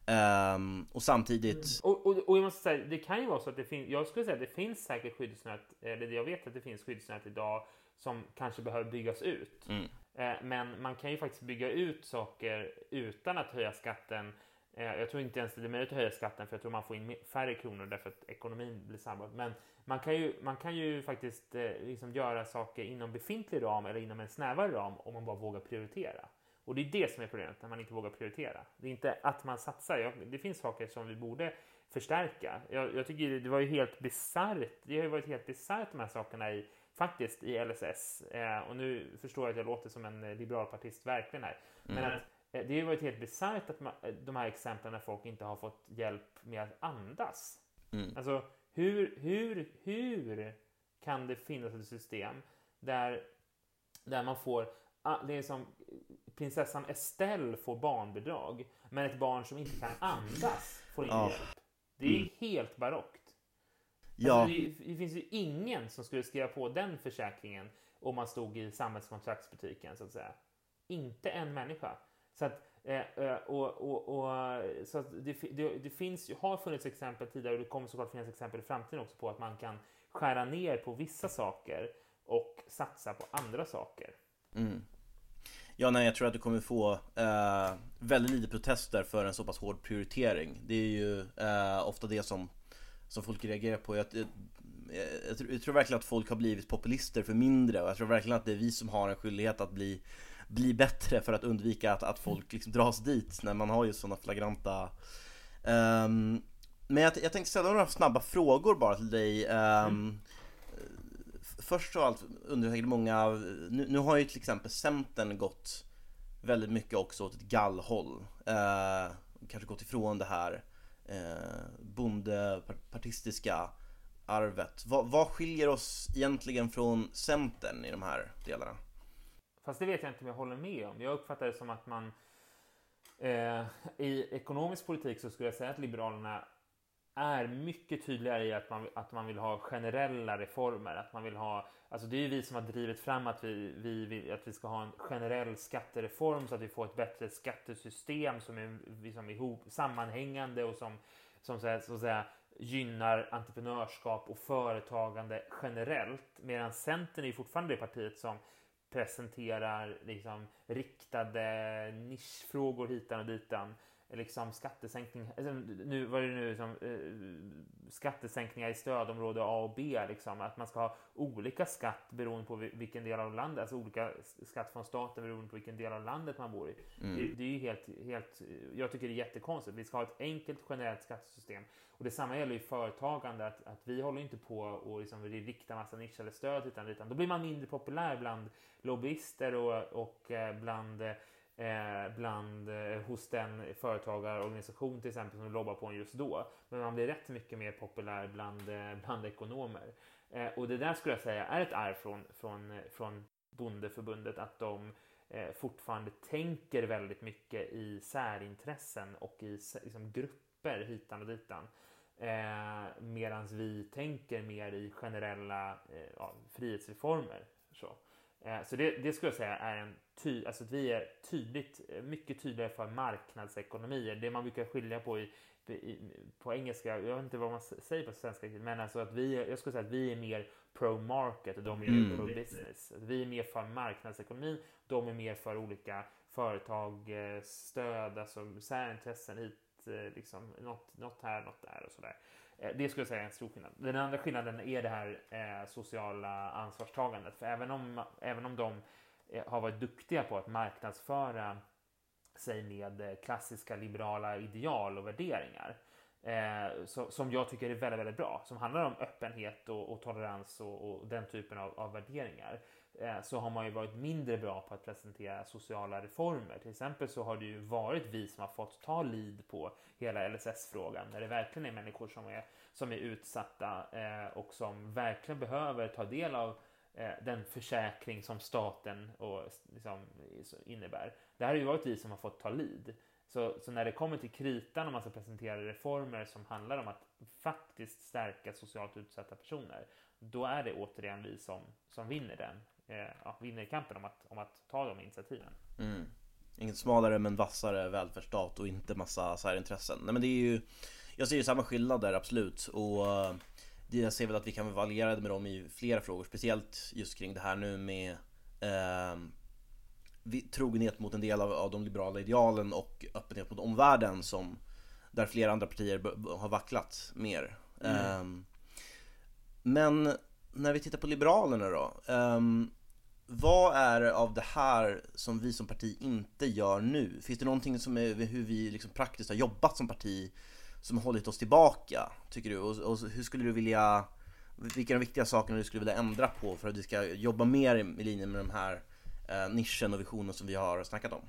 Um, och samtidigt... Mm. Och, och, och, jag måste säga, det kan ju vara så att det finns, jag skulle säga att det finns säkert skyddsnät, eller jag vet att det finns skyddsnät idag som kanske behöver byggas ut. Mm. Uh, men man kan ju faktiskt bygga ut saker utan att höja skatten Eh, jag tror inte ens det är möjligt att höja skatten för jag tror man får in färre kronor därför att ekonomin blir sabbat. Men man kan ju, man kan ju faktiskt eh, liksom göra saker inom befintlig ram eller inom en snävare ram om man bara vågar prioritera. Och det är det som är problemet när man inte vågar prioritera. Det är inte att man satsar. Det finns saker som vi borde förstärka. Jag, jag tycker det var ju helt bisarrt. Det har ju varit helt bisarrt de här sakerna i faktiskt i LSS. Eh, och nu förstår jag att jag låter som en liberalpartist verkligen här. Men mm. att Eh, det har ju varit helt bisarrt att man, eh, de här exemplen när folk inte har fått hjälp med att andas. Mm. Alltså, hur, hur, hur kan det finnas ett system där, där man får, ah, det är som prinsessan Estelle får barnbidrag, men ett barn som inte kan andas får inte ja. hjälp. Det är mm. helt barockt. Ja. Alltså, det, det, finns ju ingen som skulle skriva på den försäkringen om man stod i samhällskontraktsbutiken, så att säga. Inte en människa. Så att, eh, eh, och, och, och, så att det, det, det, finns, har funnits exempel tidigare och det kommer såklart finnas exempel i framtiden också på att man kan skära ner på vissa saker och satsa på andra saker. Mm. Ja, nej, jag tror att du kommer få eh, väldigt lite protester för en så pass hård prioritering. Det är ju eh, ofta det som, som folk reagerar på. Jag, jag, jag, jag, tror verkligen att folk har blivit populister för mindre och jag tror verkligen att det är vi som har en skyldighet att bli bli bättre för att undvika att, att folk liksom dras dit när man har just sådana flagranta um, Men jag, jag tänkte ställa några snabba frågor bara till dig um, mm. Först av allt undrar jag många, nu, nu, har ju till exempel Centern gått väldigt mycket också åt ett gallhåll uh, Kanske gått ifrån det här eh, bondepartistiska arvet. Vad, vad skiljer oss egentligen från Centern i de här delarna? Fast det vet jag inte om jag håller med om. Jag uppfattar det som att man eh, i ekonomisk politik så skulle jag säga att Liberalerna är mycket tydligare i att man, att man vill ha generella reformer. Att man vill ha, alltså det är ju vi som har drivit fram att vi, vi vill, att vi ska ha en generell skattereform så att vi får ett bättre skattesystem som är liksom ihop, sammanhängande och som, som så, att, så att säga, gynnar entreprenörskap och företagande generellt. Medan Centern är fortfarande det partiet som presenterar liksom riktade nischfrågor hitan och ditan. Liksom skattesänkning, alltså, nu var det nu liksom, eh, skattesänkningar i stödområde A och B, liksom, att man ska ha olika skatt beroende på vilken del av landet, alltså olika skatt från staten beroende på vilken del av landet man bor i. Mm. Det, det, är helt, helt, jag tycker det är jättekonstigt. Vi ska ha ett enkelt generellt skattesystem och detsamma gäller ju företagande, att, att vi håller inte på och liksom rikta massa nisch eller stöd utan, utan då blir man mindre populär bland lobbyister och, och eh, bland eh, bland, eh, hos den företagarorganisation till exempel som lobbar på en just då. Men man blir rätt mycket mer populär bland, eh, bland ekonomer. Eh, och det där skulle jag säga är ett arv från, från, från bondeförbundet att de eh, fortfarande tänker väldigt mycket i särintressen och i liksom, grupper hitan och ditan. Eh, Medan vi tänker mer i generella eh, ja, frihetsreformer. Så. Eh, så det, det skulle jag säga är en ty, alltså att vi är tydligt, eh, mycket tydligare för marknadsekonomier. Det man brukar skilja på i, i, på engelska, jag vet inte vad man säger på svenska, men alltså att vi, jag skulle säga att vi är mer pro-market och de är mm. pro-business. Vi är mer för marknadsekonomin, de är mer för olika företag, eh, stöd, alltså särintressen hit, liksom något, något här, något där och sådär. Eh, det skulle jag säga är en stor skillnad. Den andra skillnaden är det här eh, sociala ansvarstagandet. För även om, även om de eh, Eh, har varit duktiga på att marknadsföra sig med eh, klassiska liberala ideal och värderingar. Eh, som jag tycker är väldigt, väldigt bra, som handlar om öppenhet och, och tolerans och, och, den typen av, av värderingar. Eh, så har man ju varit mindre bra på att presentera sociala reformer. Till exempel så har det ju varit vi som har fått ta lid på hela LSS-frågan när det verkligen är människor som är, som är utsatta eh, och som verkligen behöver ta del av Eh, den försäkring som staten och, liksom, innebär. Det här har ju varit vi som har fått ta lid. Så, så, när det kommer till kritan och man ska presentera reformer som handlar om att faktiskt stärka socialt utsatta personer, då är det återigen vi som, som vinner den eh, ja, vinner kampen om att, om att ta de initiativen. Mm. Inget smalare men vassare välfärdsstat och inte massa särintressen. Nej men det är ju Jag ser ju samma skillnad där absolut och eh, jag ser väl att vi kan vara allierade med dem i flera frågor Speciellt just kring det här nu med eh, trogenhet mot en del av, av de liberala idealen och öppenhet mot omvärlden som där flera andra partier har vacklat mer. Mm. Um, men när vi tittar på Liberalerna då. Um, vad är det av det här som vi som parti inte gör nu? Finns det någonting som är hur vi liksom praktiskt har jobbat som parti som har hållit oss tillbaka, tycker du? Och, och hur skulle du vilja, vilka är de viktiga sakerna du skulle vilja ändra på för att vi ska jobba mer i, linje med de här eh, nischen och visionen som vi har snackat om?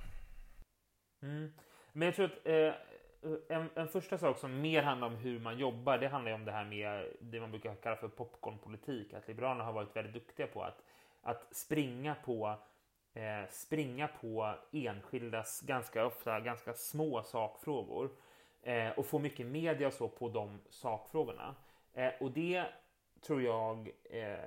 Mm. Men jag tror att eh, en, en, första sak som mer handlar om hur man jobbar, det handlar ju om det här med det man brukar kalla för popcornpolitik. Att Liberalerna har varit väldigt duktiga på att, att springa på eh, springa på enskildas ganska ofta ganska små sakfrågor eh, och få mycket media och så på de sakfrågorna. Eh, och det tror jag, eh,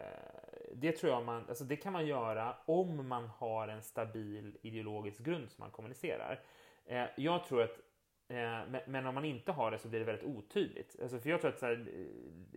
det tror jag man, alltså det kan man göra om man har en stabil ideologisk grund som man kommunicerar. Eh, jag tror att eh, men, om man inte har det så blir det väldigt otydligt. Alltså för jag tror att så här, eh,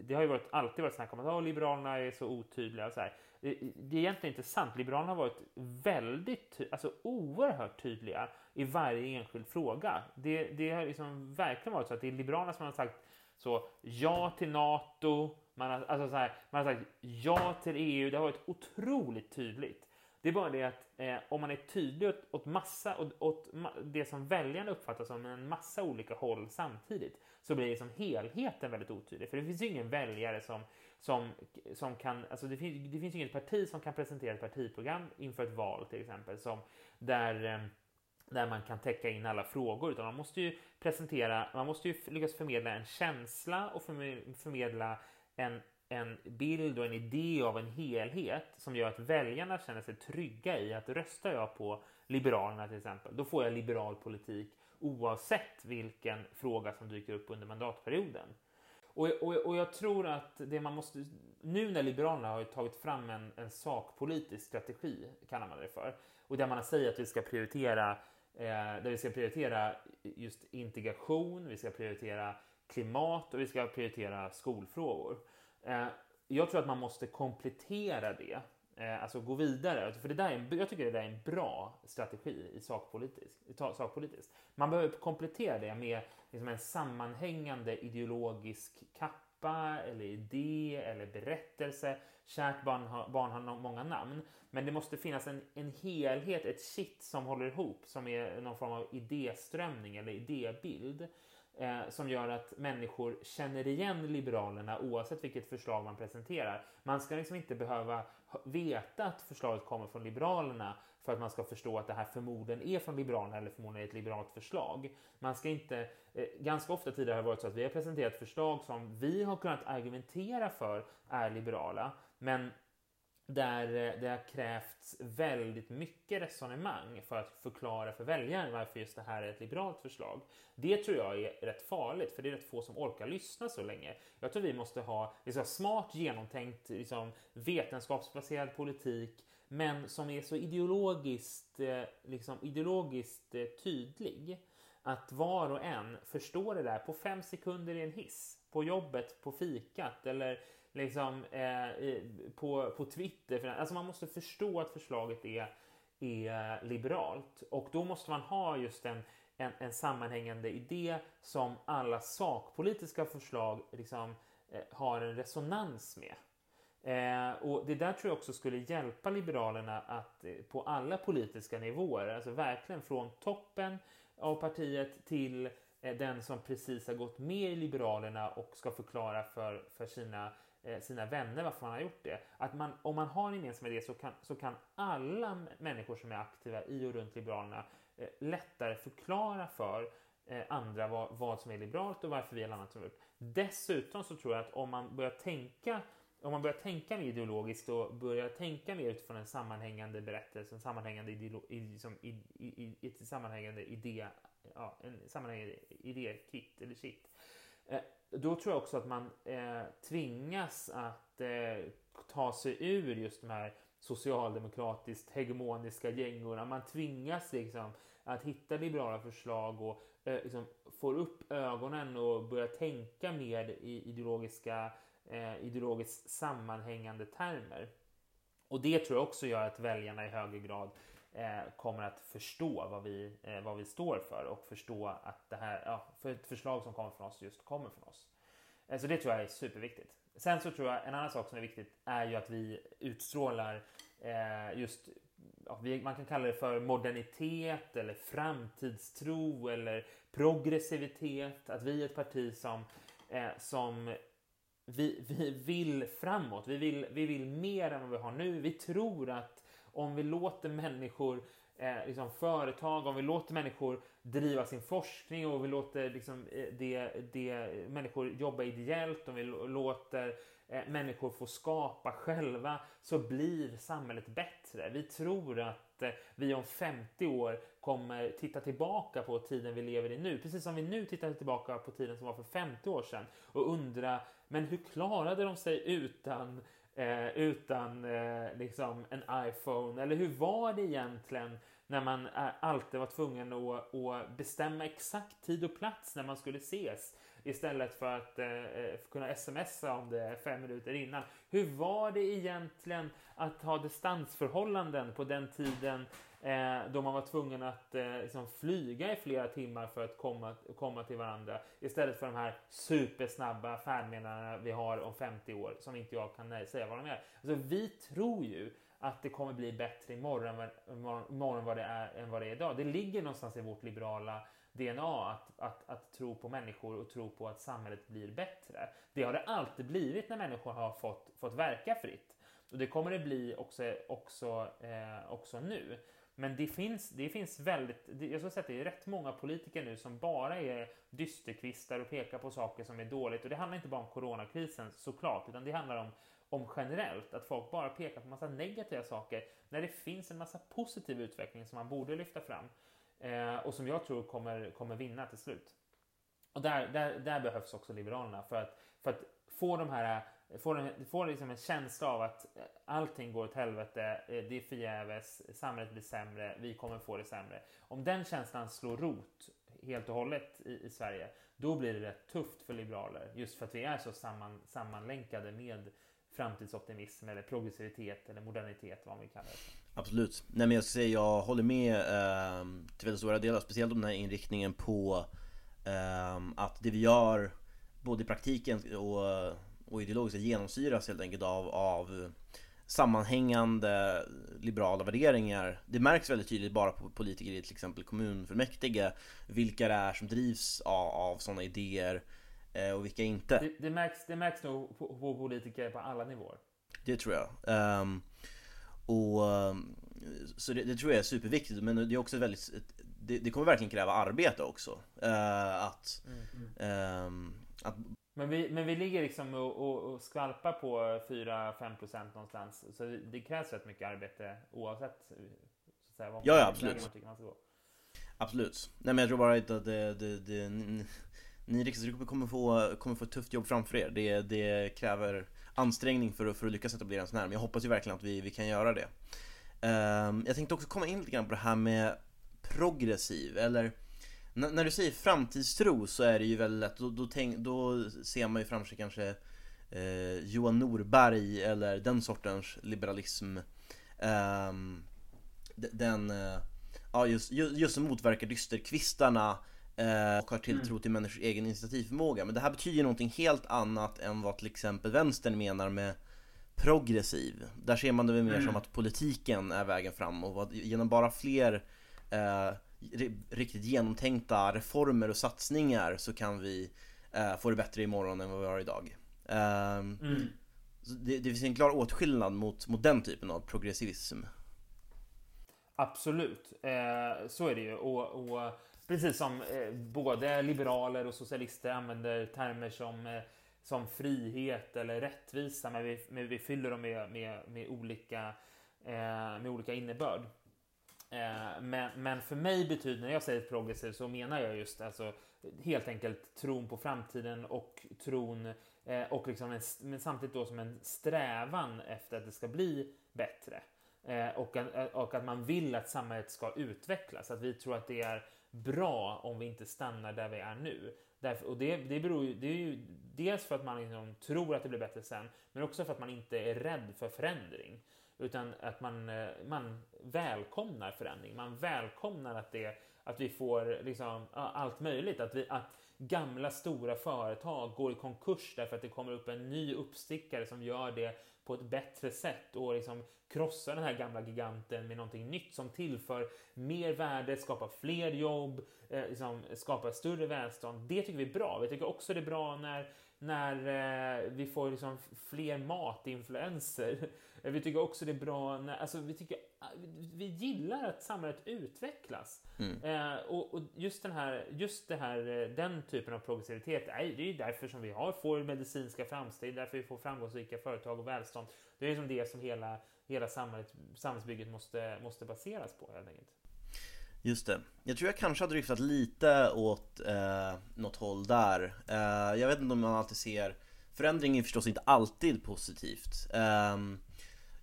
det har ju varit, alltid varit snack om att oh, Liberalerna är så otydliga. Och så här. Eh, eh, det, är egentligen inte sant. Liberalerna har varit väldigt, alltså oerhört tydliga i varje enskild fråga. Det, det har liksom verkligen varit så att det är Liberalerna som har sagt så ja till NATO, man har, alltså så här, man har sagt ja till EU. Det har varit otroligt tydligt. Det är bara det att eh, om man är tydlig åt, åt massa, åt, åt det som väljarna uppfattar som en massa olika håll samtidigt, så blir liksom helheten väldigt otydlig. För det finns ju ingen väljare som, som, som kan, alltså det finns, det finns ju inget parti som kan presentera ett partiprogram inför ett val till exempel, som där eh, där man kan täcka in alla frågor, utan man måste ju presentera, man måste ju lyckas förmedla en känsla och förmedla en, en bild och en idé av en helhet som gör att väljarna känner sig trygga i att röstar jag på Liberalerna till exempel, då får jag liberal politik oavsett vilken fråga som dyker upp under mandatperioden. Och, och, och jag tror att det man måste, nu när Liberalerna har tagit fram en, en sakpolitisk strategi, kallar man det för, och där man säger att vi ska prioritera eh, där vi ska prioritera just integration, vi ska prioritera klimat och vi ska prioritera skolfrågor. Eh, jag tror att man måste komplettera det, Eh, alltså gå vidare. För det där är, jag tycker det där är en bra strategi i sakpolitiskt. sakpolitiskt. Man behöver komplettera det med liksom en sammanhängande ideologisk kappa eller idé eller berättelse. Kärt barn har, barn har många namn. Men det måste finnas en, en helhet, ett kitt som håller ihop, som är någon form av idéströmning eller idébild eh, som gör att människor känner igen Liberalerna oavsett vilket förslag man presenterar. Man ska liksom inte behöva veta att förslaget kommer från Liberalerna för att man ska förstå att det här förmodligen är från Liberalerna eller förmodligen är ett liberalt förslag. Man ska inte, eh, ganska ofta tidigare har det varit så att vi har presenterat förslag som vi har kunnat argumentera för är liberala, men där eh, det har krävts väldigt mycket resonemang för att förklara för väljaren varför just det här är ett liberalt förslag. Det tror jag är rätt farligt, för det är rätt få som orkar lyssna så länge. Jag tror vi måste ha, liksom, smart, genomtänkt, liksom, vetenskapsbaserad politik, men som är så ideologiskt, eh, liksom, ideologiskt eh, tydlig att var och en förstår det där på fem sekunder i en hiss, på jobbet, på fikat eller liksom, eh, på, på Twitter. Alltså man måste förstå att förslaget är, är liberalt och då måste man ha just en, en, en sammanhängande idé som alla sakpolitiska förslag liksom, eh, har en resonans med. Eh, och Det där tror jag också skulle hjälpa Liberalerna att eh, på alla politiska nivåer, alltså verkligen från toppen av partiet till eh, den som precis har gått med i Liberalerna och ska förklara för, för sina Eh, sina vänner varför man har gjort det. Att man, om man har en gemensam idé så kan, så kan alla människor som är aktiva i och runt Liberalerna eh, lättare förklara för eh, andra vad, vad, som är liberalt och varför vi har annat som gjort. Dessutom så tror jag att om man börjar tänka om man börjar tänka mer ideologiskt och börjar tänka mer utifrån en sammanhängande berättelse, en sammanhängande, ideolo, liksom, i, i, i, ett sammanhängande idé, ja, en sammanhängande idékit eller shit, eh, Eh, då tror jag också att man eh, tvingas att eh, ta sig ur just de här socialdemokratiskt hegemoniska gängorna. Man tvingas liksom att hitta liberala förslag och eh, liksom får upp ögonen och börjar tänka mer i ideologiska, eh, ideologiskt sammanhängande termer. Och det tror jag också gör att väljarna i högre grad eh, Eh, kommer att förstå vad vi, eh, vad vi står för och förstå att det här, ja, för ett förslag som kommer från oss just kommer från oss. Eh, så det tror jag är superviktigt. Sen så tror jag en annan sak som är viktigt är ju att vi utstrålar just man kan kalla det för modernitet eller framtidstro eller progressivitet. Att vi är ett parti som, som vi, vi vill framåt. Vi vill, vi vill mer än vad vi har nu. Vi tror att om vi låter människor eh, liksom företag, om vi låter människor driva sin forskning och vi låter liksom, eh, det, det, människor jobba ideellt, om vi låter eh, människor få skapa själva så blir samhället bättre. Vi tror att eh, vi om 50 år kommer titta tillbaka på tiden vi lever i nu, precis som vi nu tittar tillbaka på tiden som var för 50 år sedan och undra, men hur klarade de sig utan eh, utan eh, liksom en iPhone? Eller hur var det egentligen när man eh, alltid var tvungen att, att, bestämma exakt tid och plats när man skulle ses istället för att eh, eh kunna smsa om det fem minuter innan. Hur var det egentligen att ha distansförhållanden på den tiden eh, då man var tvungen att eh, liksom flyga i flera timmar för att komma, komma till varandra istället för de här supersnabba färdmeddelandena vi har om 50 år som inte jag kan eh, säga vad de är. Alltså, vi tror ju att det kommer bli bättre imorgon, imorgon vad det är, än vad det är idag. Det ligger någonstans i vårt liberala DNA att, att, att tro på människor och tro på att samhället blir bättre. Det har det alltid blivit när människor har fått, fått verka fritt. Och det kommer det bli också, också, eh, också nu. Men det finns, det finns väldigt, jag skulle säga att det är rätt många politiker nu som bara är dysterkvistar och pekar på saker som är dåligt. Och det handlar inte bara om coronakrisen såklart, utan det handlar om, om generellt, att folk bara pekar på massa negativa saker när det finns en massa positiv utveckling som man borde lyfta fram eh, och som jag tror kommer, kommer vinna till slut. Och där, där, där behövs också Liberalerna för att, för att få de här får, en, får liksom en känsla av att eh, allting går åt helvete, eh, det är förgäves, samhället blir sämre, vi kommer få det sämre. Om den känslan slår rot helt och hållet i, i Sverige, då blir det rätt tufft för liberaler. Just för att vi är så samman, sammanlänkade med framtidsoptimism eller progressivitet eller modernitet, vad man vill kalla det. Absolut. Nej men jag ska säga, jag håller med eh, till väldigt stora delar, speciellt om den här inriktningen på eh, att det vi gör både i praktiken och och ideologiskt genomsyras helt enkelt av, av sammanhängande liberala värderingar. Det märks väldigt tydligt bara på politiker i till exempel kommunfullmäktige vilka det är som drivs av, av sådana idéer och vilka inte. Det, det, märks, det märks nog på, på, politiker på alla nivåer. Det tror jag. Um, och um, Så det, det, tror jag är superviktigt men det är också väldigt det, det kommer verkligen kräva arbete också. Uh, att, mm. um, att men vi, men vi ligger liksom och, och, och skvalpar på 4-5% någonstans. Så det, krävs rätt mycket arbete oavsett så säga, vad ja, ja, absolut. Absolut. Nej men jag tror bara att det, det, det, ni, riksdagsgrupper kommer få, kommer få ett tufft jobb framför er. Det, det kräver ansträngning för, för att lyckas etablera en sån här. Men jag hoppas ju verkligen att vi, vi kan göra det. Um, jag tänkte också komma in lite grann på det här med progressiv, eller när du säger framtidstro så är det ju väldigt lätt, då, då, tänk, då ser man ju framför sig kanske eh, Johan Norberg eller den sortens liberalism. Eh, den, eh, ja just, just som motverkar dysterkvistarna och har tilltro mm. till människors egen initiativförmåga. Men det här betyder någonting helt annat än vad till exempel vänstern menar med progressiv. Där ser man det väl mer mm. som att politiken är vägen fram och vad, genom bara fler eh, riktigt genomtänkta reformer och satsningar så kan vi uh, få det bättre imorgon än vad vi har idag. Uh, mm. det, det finns en klar åtskillnad mot, mot den typen av progressivism. Absolut, eh, så är det ju. Och, och precis som eh, både liberaler och socialister använder termer som, eh, som frihet eller rättvisa, men vi, men vi fyller dem med, med, med olika, eh, med olika innebörd. Eh, men, men för mig betyder, när jag säger progressiv så menar jag just alltså helt enkelt tron på framtiden och tron eh, och liksom en, men samtidigt då som en strävan efter att det ska bli bättre. Eh, och, och att man vill att samhället ska utvecklas. Att vi tror att det är bra om vi inte stannar där vi är nu. Därför, och det, det, beror ju, det är ju dels för att man liksom tror att det blir bättre sen, men också för att man inte är rädd för förändring. utan att man, eh, man välkomnar förändring. Man välkomnar att, det, att vi får liksom, allt möjligt. Att, vi, att gamla stora företag går i konkurs därför att det kommer upp en ny uppstickare som gör det på ett bättre sätt och liksom krossa den här gamla giganten med någonting nytt som tillför mer värde, skapar fler jobb, eh, liksom skapar större välstånd. Det tycker vi är bra. Vi tycker också det är bra när när eh, vi får liksom fler matinfluenser. Vi tycker också det är bra när, alltså vi tycker, vi gillar att samhället utvecklas. Mm. Eh, och, och, just den här, just det här, eh, den typen av progressivitet, det är ju därför som vi har, får medicinska framsteg, därför vi får framgångsrika företag och välstånd. Det är liksom det som hela, hela samhället, samhällsbygget måste, måste baseras på helt enkelt. Just det. Jag tror jag kanske har driftat lite åt eh, något håll där. Eh, jag vet inte om man alltid ser Förändring är förstås inte alltid positivt. Eh,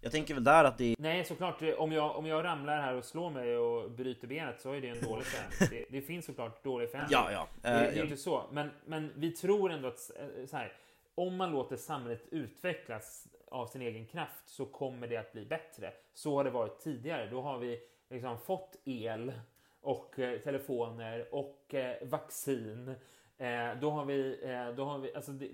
jag tänker väl där att det är... Nej, såklart. Om jag, om jag ramlar här och slår mig och bryter benet så är det en dålig förändring. [LAUGHS] Det, det finns såklart dålig förändring. Ja, ja. det, det är ja. inte så. Men, men vi tror ändå att eh, så här, om man låter samhället utvecklas av sin egen kraft så kommer det att bli bättre. Så har det varit tidigare. Då har vi liksom fått el och eh, telefoner och eh, vaccin. Eh, då har vi, eh, då har vi, alltså, det,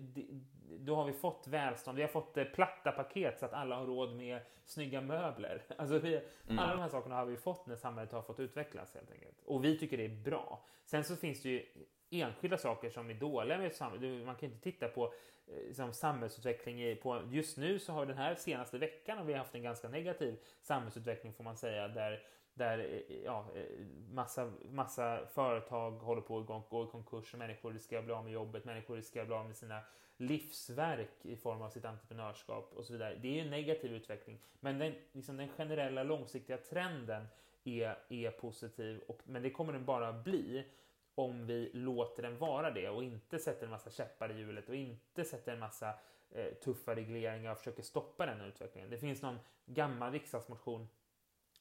då har vi fått välstånd. Vi har fått eh, platta paket så att alla har råd med snygga möbler. [LAUGHS] Alltså vi, mm. Alla de här sakerna har vi fått när samhället har fått utvecklas helt enkelt. Och vi tycker det är bra. Sen så finns det ju enskilda saker som är dåliga med samhället. Man kan inte titta på eh, liksom, samhällsutveckling. På, just nu så har den här senaste veckan har vi haft en ganska negativ samhällsutveckling får man säga. Där där eh, ja, eh, massa, massa företag håller på att gå i konkurs och människor riskerar att bli av med jobbet, människor riskerar att bli av med sina livsverk i form av sitt entreprenörskap och så vidare. Det är ju en negativ utveckling, men den, liksom den generella långsiktiga trenden är, är positiv, och, men det kommer den bara bli om vi låter den vara det och inte sätter en massa käppar i hjulet och inte sätter en massa eh, tuffa regleringar och försöker stoppa den utvecklingen. Det finns någon gammal riksdagsmotion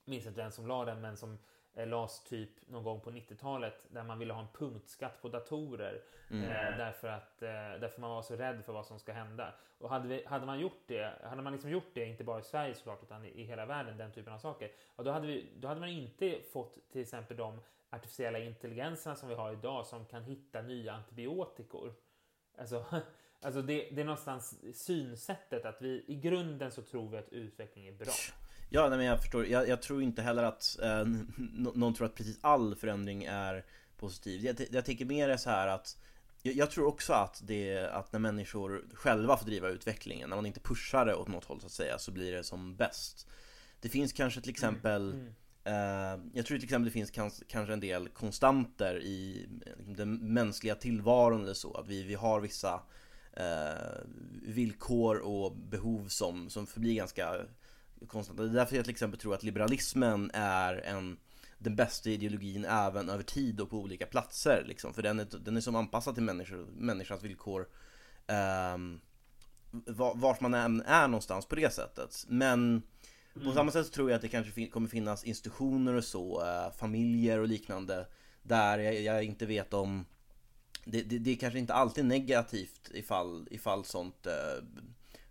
minns inte vem som la den, men som lades typ någon gång på 90-talet där man ville ha en punktskatt på datorer mm. eh, därför att eh, därför man var så rädd för vad som ska hända. Och hade, vi, hade man gjort det, hade man liksom gjort det, inte bara i Sverige såklart utan i, i hela världen, den typen av saker, då, hade vi, då hade man inte fått till exempel de artificiella intelligenserna som vi har idag som kan hitta nya antibiotikor. Alltså, [LAUGHS] alltså det, det är någonstans synsättet att vi i grunden så tror vi att utveckling är bra. Ja, nej, men jag förstår. Jag, jag tror inte heller att eh, någon tror att precis all förändring är positiv. Jag, jag tänker mer så här att jag, jag, tror också att det att när människor själva får driva utvecklingen, när man inte pushar det åt något håll så att säga, så blir det som bäst. Det finns kanske till exempel mm. Mm. Uh, jag tror till exempel det finns kans, kanske en del konstanter i liksom, den mänskliga tillvaron eller så. Att vi, vi har vissa uh, villkor och behov som, som förblir ganska konstant. Det är därför jag till exempel tror att liberalismen är en den bästa ideologin även över tid och på olika platser liksom. För den är, den är som anpassad till människor, människans villkor um, vart man än är någonstans på det sättet. Men på samma sätt så tror jag att det kanske fin kommer finnas institutioner och så, uh, familjer och liknande där jag, jag inte vet om det, det, det, är kanske inte alltid negativt ifall, ifall sånt uh,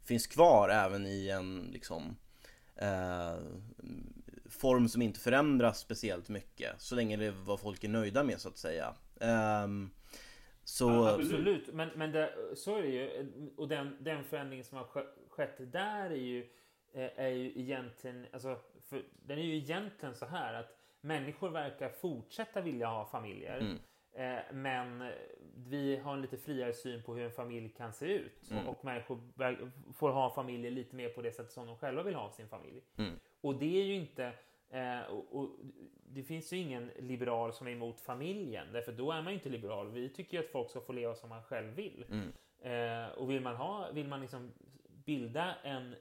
finns kvar även i en liksom eh, form som inte förändras speciellt mycket så länge det är vad folk är nöjda med så att säga. Eh, så... Ja, absolut, men, men det, så är det ju. Och den, den förändringen som har skett där är ju, eh, är ju egentligen, alltså, för, den är ju egentligen så här att människor verkar fortsätta vilja ha familjer. Mm. Eh, men vi har en lite friare syn på hur en familj kan se ut. Mm. Och människor får ha familjer lite mer på det sättet som de själva vill ha sin familj. Mm. Och det är ju inte... Eh, och, och, det finns ju ingen liberal som är emot familjen, därför då är man ju inte liberal. Vi tycker ju att folk ska få leva som man själv vill. Mm. Eh, och vill man, ha, vill man liksom bilda en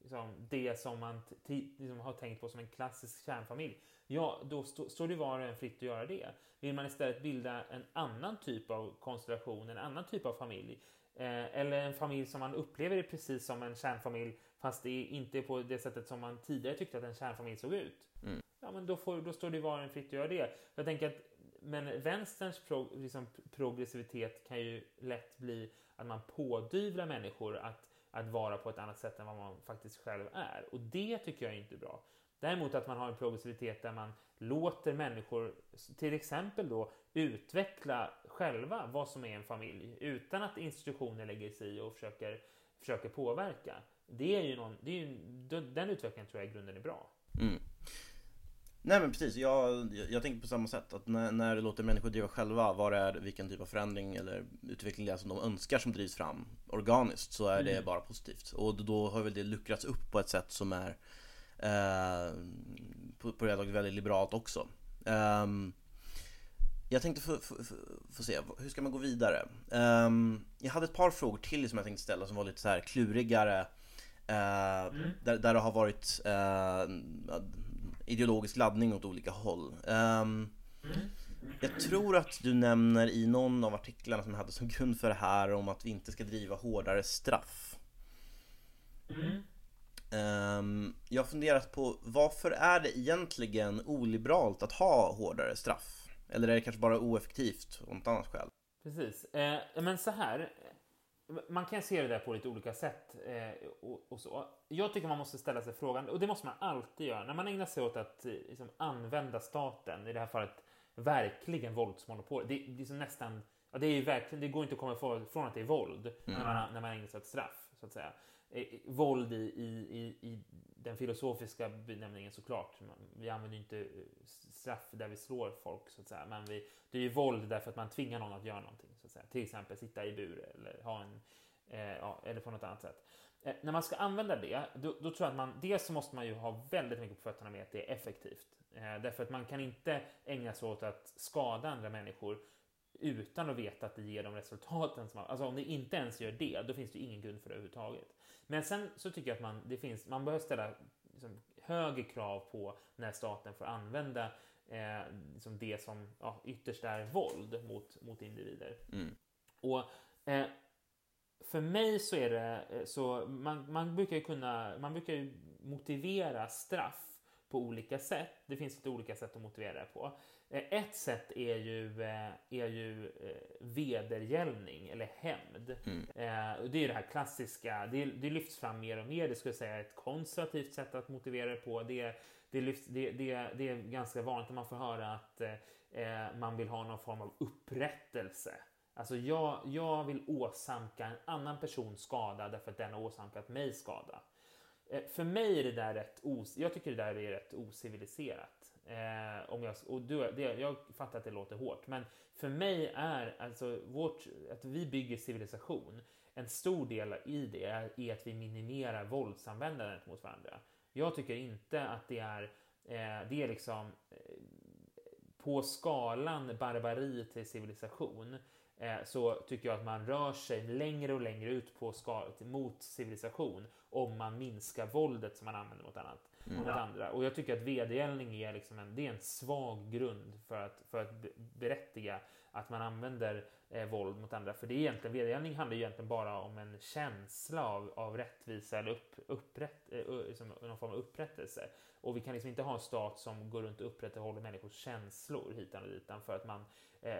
liksom, det som man liksom har tänkt på som en klassisk kärnfamilj, ja, då st står det var och en fritt att göra det. Vill man istället bilda en annan typ av konstellation, en annan typ av familj, eh, eller en familj som man upplever är precis som en kärnfamilj, fast det är inte på det sättet som man tidigare tyckte att en kärnfamilj såg ut. Mm. Ja, men då, får, då står det var och en fritt att göra det. Jag tänker att men vänsterns pro, liksom, progressivitet kan ju lätt bli att man pådyvlar människor att att vara på ett annat sätt än vad man faktiskt själv är. Och det tycker jag är inte bra. Däremot att man har en progressivitet där man låter människor till exempel då utveckla själva vad som är en familj utan att institutioner lägger sig i och försöker, försöker påverka. Det är ju någon, det är ju, den utvecklingen tror jag i grunden är bra. Mm. Nej men precis, jag, jag, tänker på samma sätt. Att när, när du låter människor driva själva vad det är, vilken typ av förändring eller utveckling det är som de önskar som drivs fram organiskt så är mm. det bara positivt. Och då har väl det luckrats upp på ett sätt som är eh, på, på det väldigt liberalt också. Um, jag tänkte få, få, få, se, hur ska man gå vidare? Um, jag hade ett par frågor till som jag tänkte ställa som var lite så här klurigare. Uh, mm. där, där det har varit uh, ideologisk laddning åt olika håll. Um, mm. Jag tror att du nämner i någon av artiklarna som jag hade som grund för det här om att vi inte ska driva hårdare straff. Mm. Um, jag har funderat på varför är det egentligen oliberalt att ha hårdare straff? Eller är det kanske bara oeffektivt av något annat skäl? Precis, eh, men så här. Man kan se det där på lite olika sätt eh, och, och, så. Jag tycker man måste ställa sig frågan, och det måste man alltid göra, när man ägnar sig åt att eh, liksom, använda staten, i det här fallet verkligen våldsmonopol. Det, det är nästan, ja, det, är verkligen, det går inte att komma ifrån att det är våld mm. när, man, när man ägnar sig åt straff, så att säga. Eh, våld i, i, i, den filosofiska benämningen såklart. Vi använder inte eh, straff där vi slår folk så att säga. Men vi, det är ju våld därför att man tvingar någon att göra någonting. Så att säga. Till exempel sitta i bur eller ha en eh, ja, eller på något annat sätt. Eh, när man ska använda det, då, då, tror jag att man dels så måste man ju ha väldigt mycket på fötterna med att det är effektivt. Eh, därför att man kan inte ägna sig åt att skada andra människor utan att veta att det ger de resultaten som man... Alltså om det inte ens gör det, då finns det ingen grund för det överhuvudtaget. Men sen så tycker jag att man, det finns, man behöver ställa liksom, högre krav på när staten får använda eh, liksom det som ja, ytterst är våld mot, mot individer. Mm. Och eh, för mig så är det eh, så man, man brukar ju kunna, man brukar ju motivera straff på olika sätt. Det finns lite olika sätt att motivera det på. Eh, ett sätt är ju, eh, är ju eh, vedergällning eller hämnd. Mm. Det är ju det här klassiska, det, det lyfts fram mer och mer. Det skulle jag säga är ett konservativt sätt att motivera det på. Det, det, lyfts, det, det, det är ganska vanligt att man får höra att man vill ha någon form av upprättelse. Alltså jag, jag vill åsamka en annan person skada därför att den har åsamkat mig skada. För mig är det där rätt os jag tycker det där är rätt ociviliserat. Eh, om jag, och du, det, jag fattar att det låter hårt, men för mig är alltså vårt, att vi bygger civilisation, en stor del i det är, är att vi minimerar våldsanvändandet mot varandra. Jag tycker inte att det är, eh, det är liksom eh, på skalan barbari till civilisation eh, så tycker jag att man rör sig längre och längre ut på skalet mot civilisation om man minskar våldet som man använder mot, annat, mm. mot andra. Och jag tycker att vedergällning är, liksom en, det är en svag grund för att, för att berättiga att man använder eh, våld mot andra. För det är egentligen, vedergällning handlar egentligen bara om en känsla av, av rättvisa eller upp, upprätt, eh, liksom någon form av upprättelse. Och vi kan liksom inte ha en stat som går runt och upprätthåller människors känslor hitan och ditan för att man eh,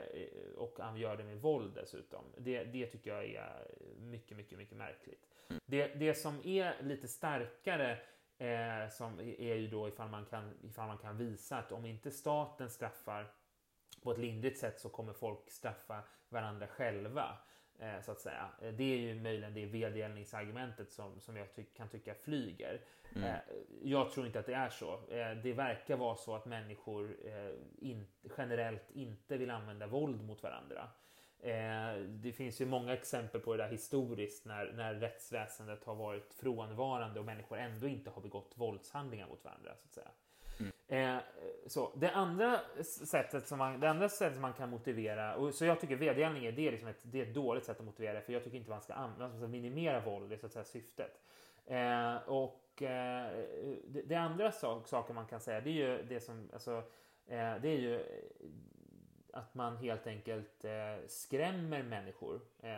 och han gör det med våld dessutom. Det, det tycker jag är mycket, mycket, mycket märkligt. Mm. Det, det som är lite starkare eh, som är ju då ifall man, kan, ifall man kan visa att om inte staten straffar på ett lindrigt sätt så kommer folk straffa varandra själva. Eh, så att säga. Eh, det är ju möjligen det vedergällningsargumentet som, som jag ty kan tycka flyger. Mm. Eh, jag tror inte att det är så. Det verkar vara så att människor in, generellt inte vill använda våld mot varandra. Det finns ju många exempel på det där historiskt när, när rättsväsendet har varit frånvarande och människor ändå inte har begått våldshandlingar mot varandra. så att säga. Eh, så, det, andra sättet som man, det andra sättet som man kan motivera, och, så jag tycker vedergällning är, det liksom ett, det är ett dåligt sätt att motivera för jag tycker inte man ska, använda, man ska minimera våld, det är så att säga syftet. Eh, och eh, det, det, andra sak, saker man kan säga det är ju det som, alltså, eh, det är ju att man helt enkelt eh, skrämmer människor. Eh,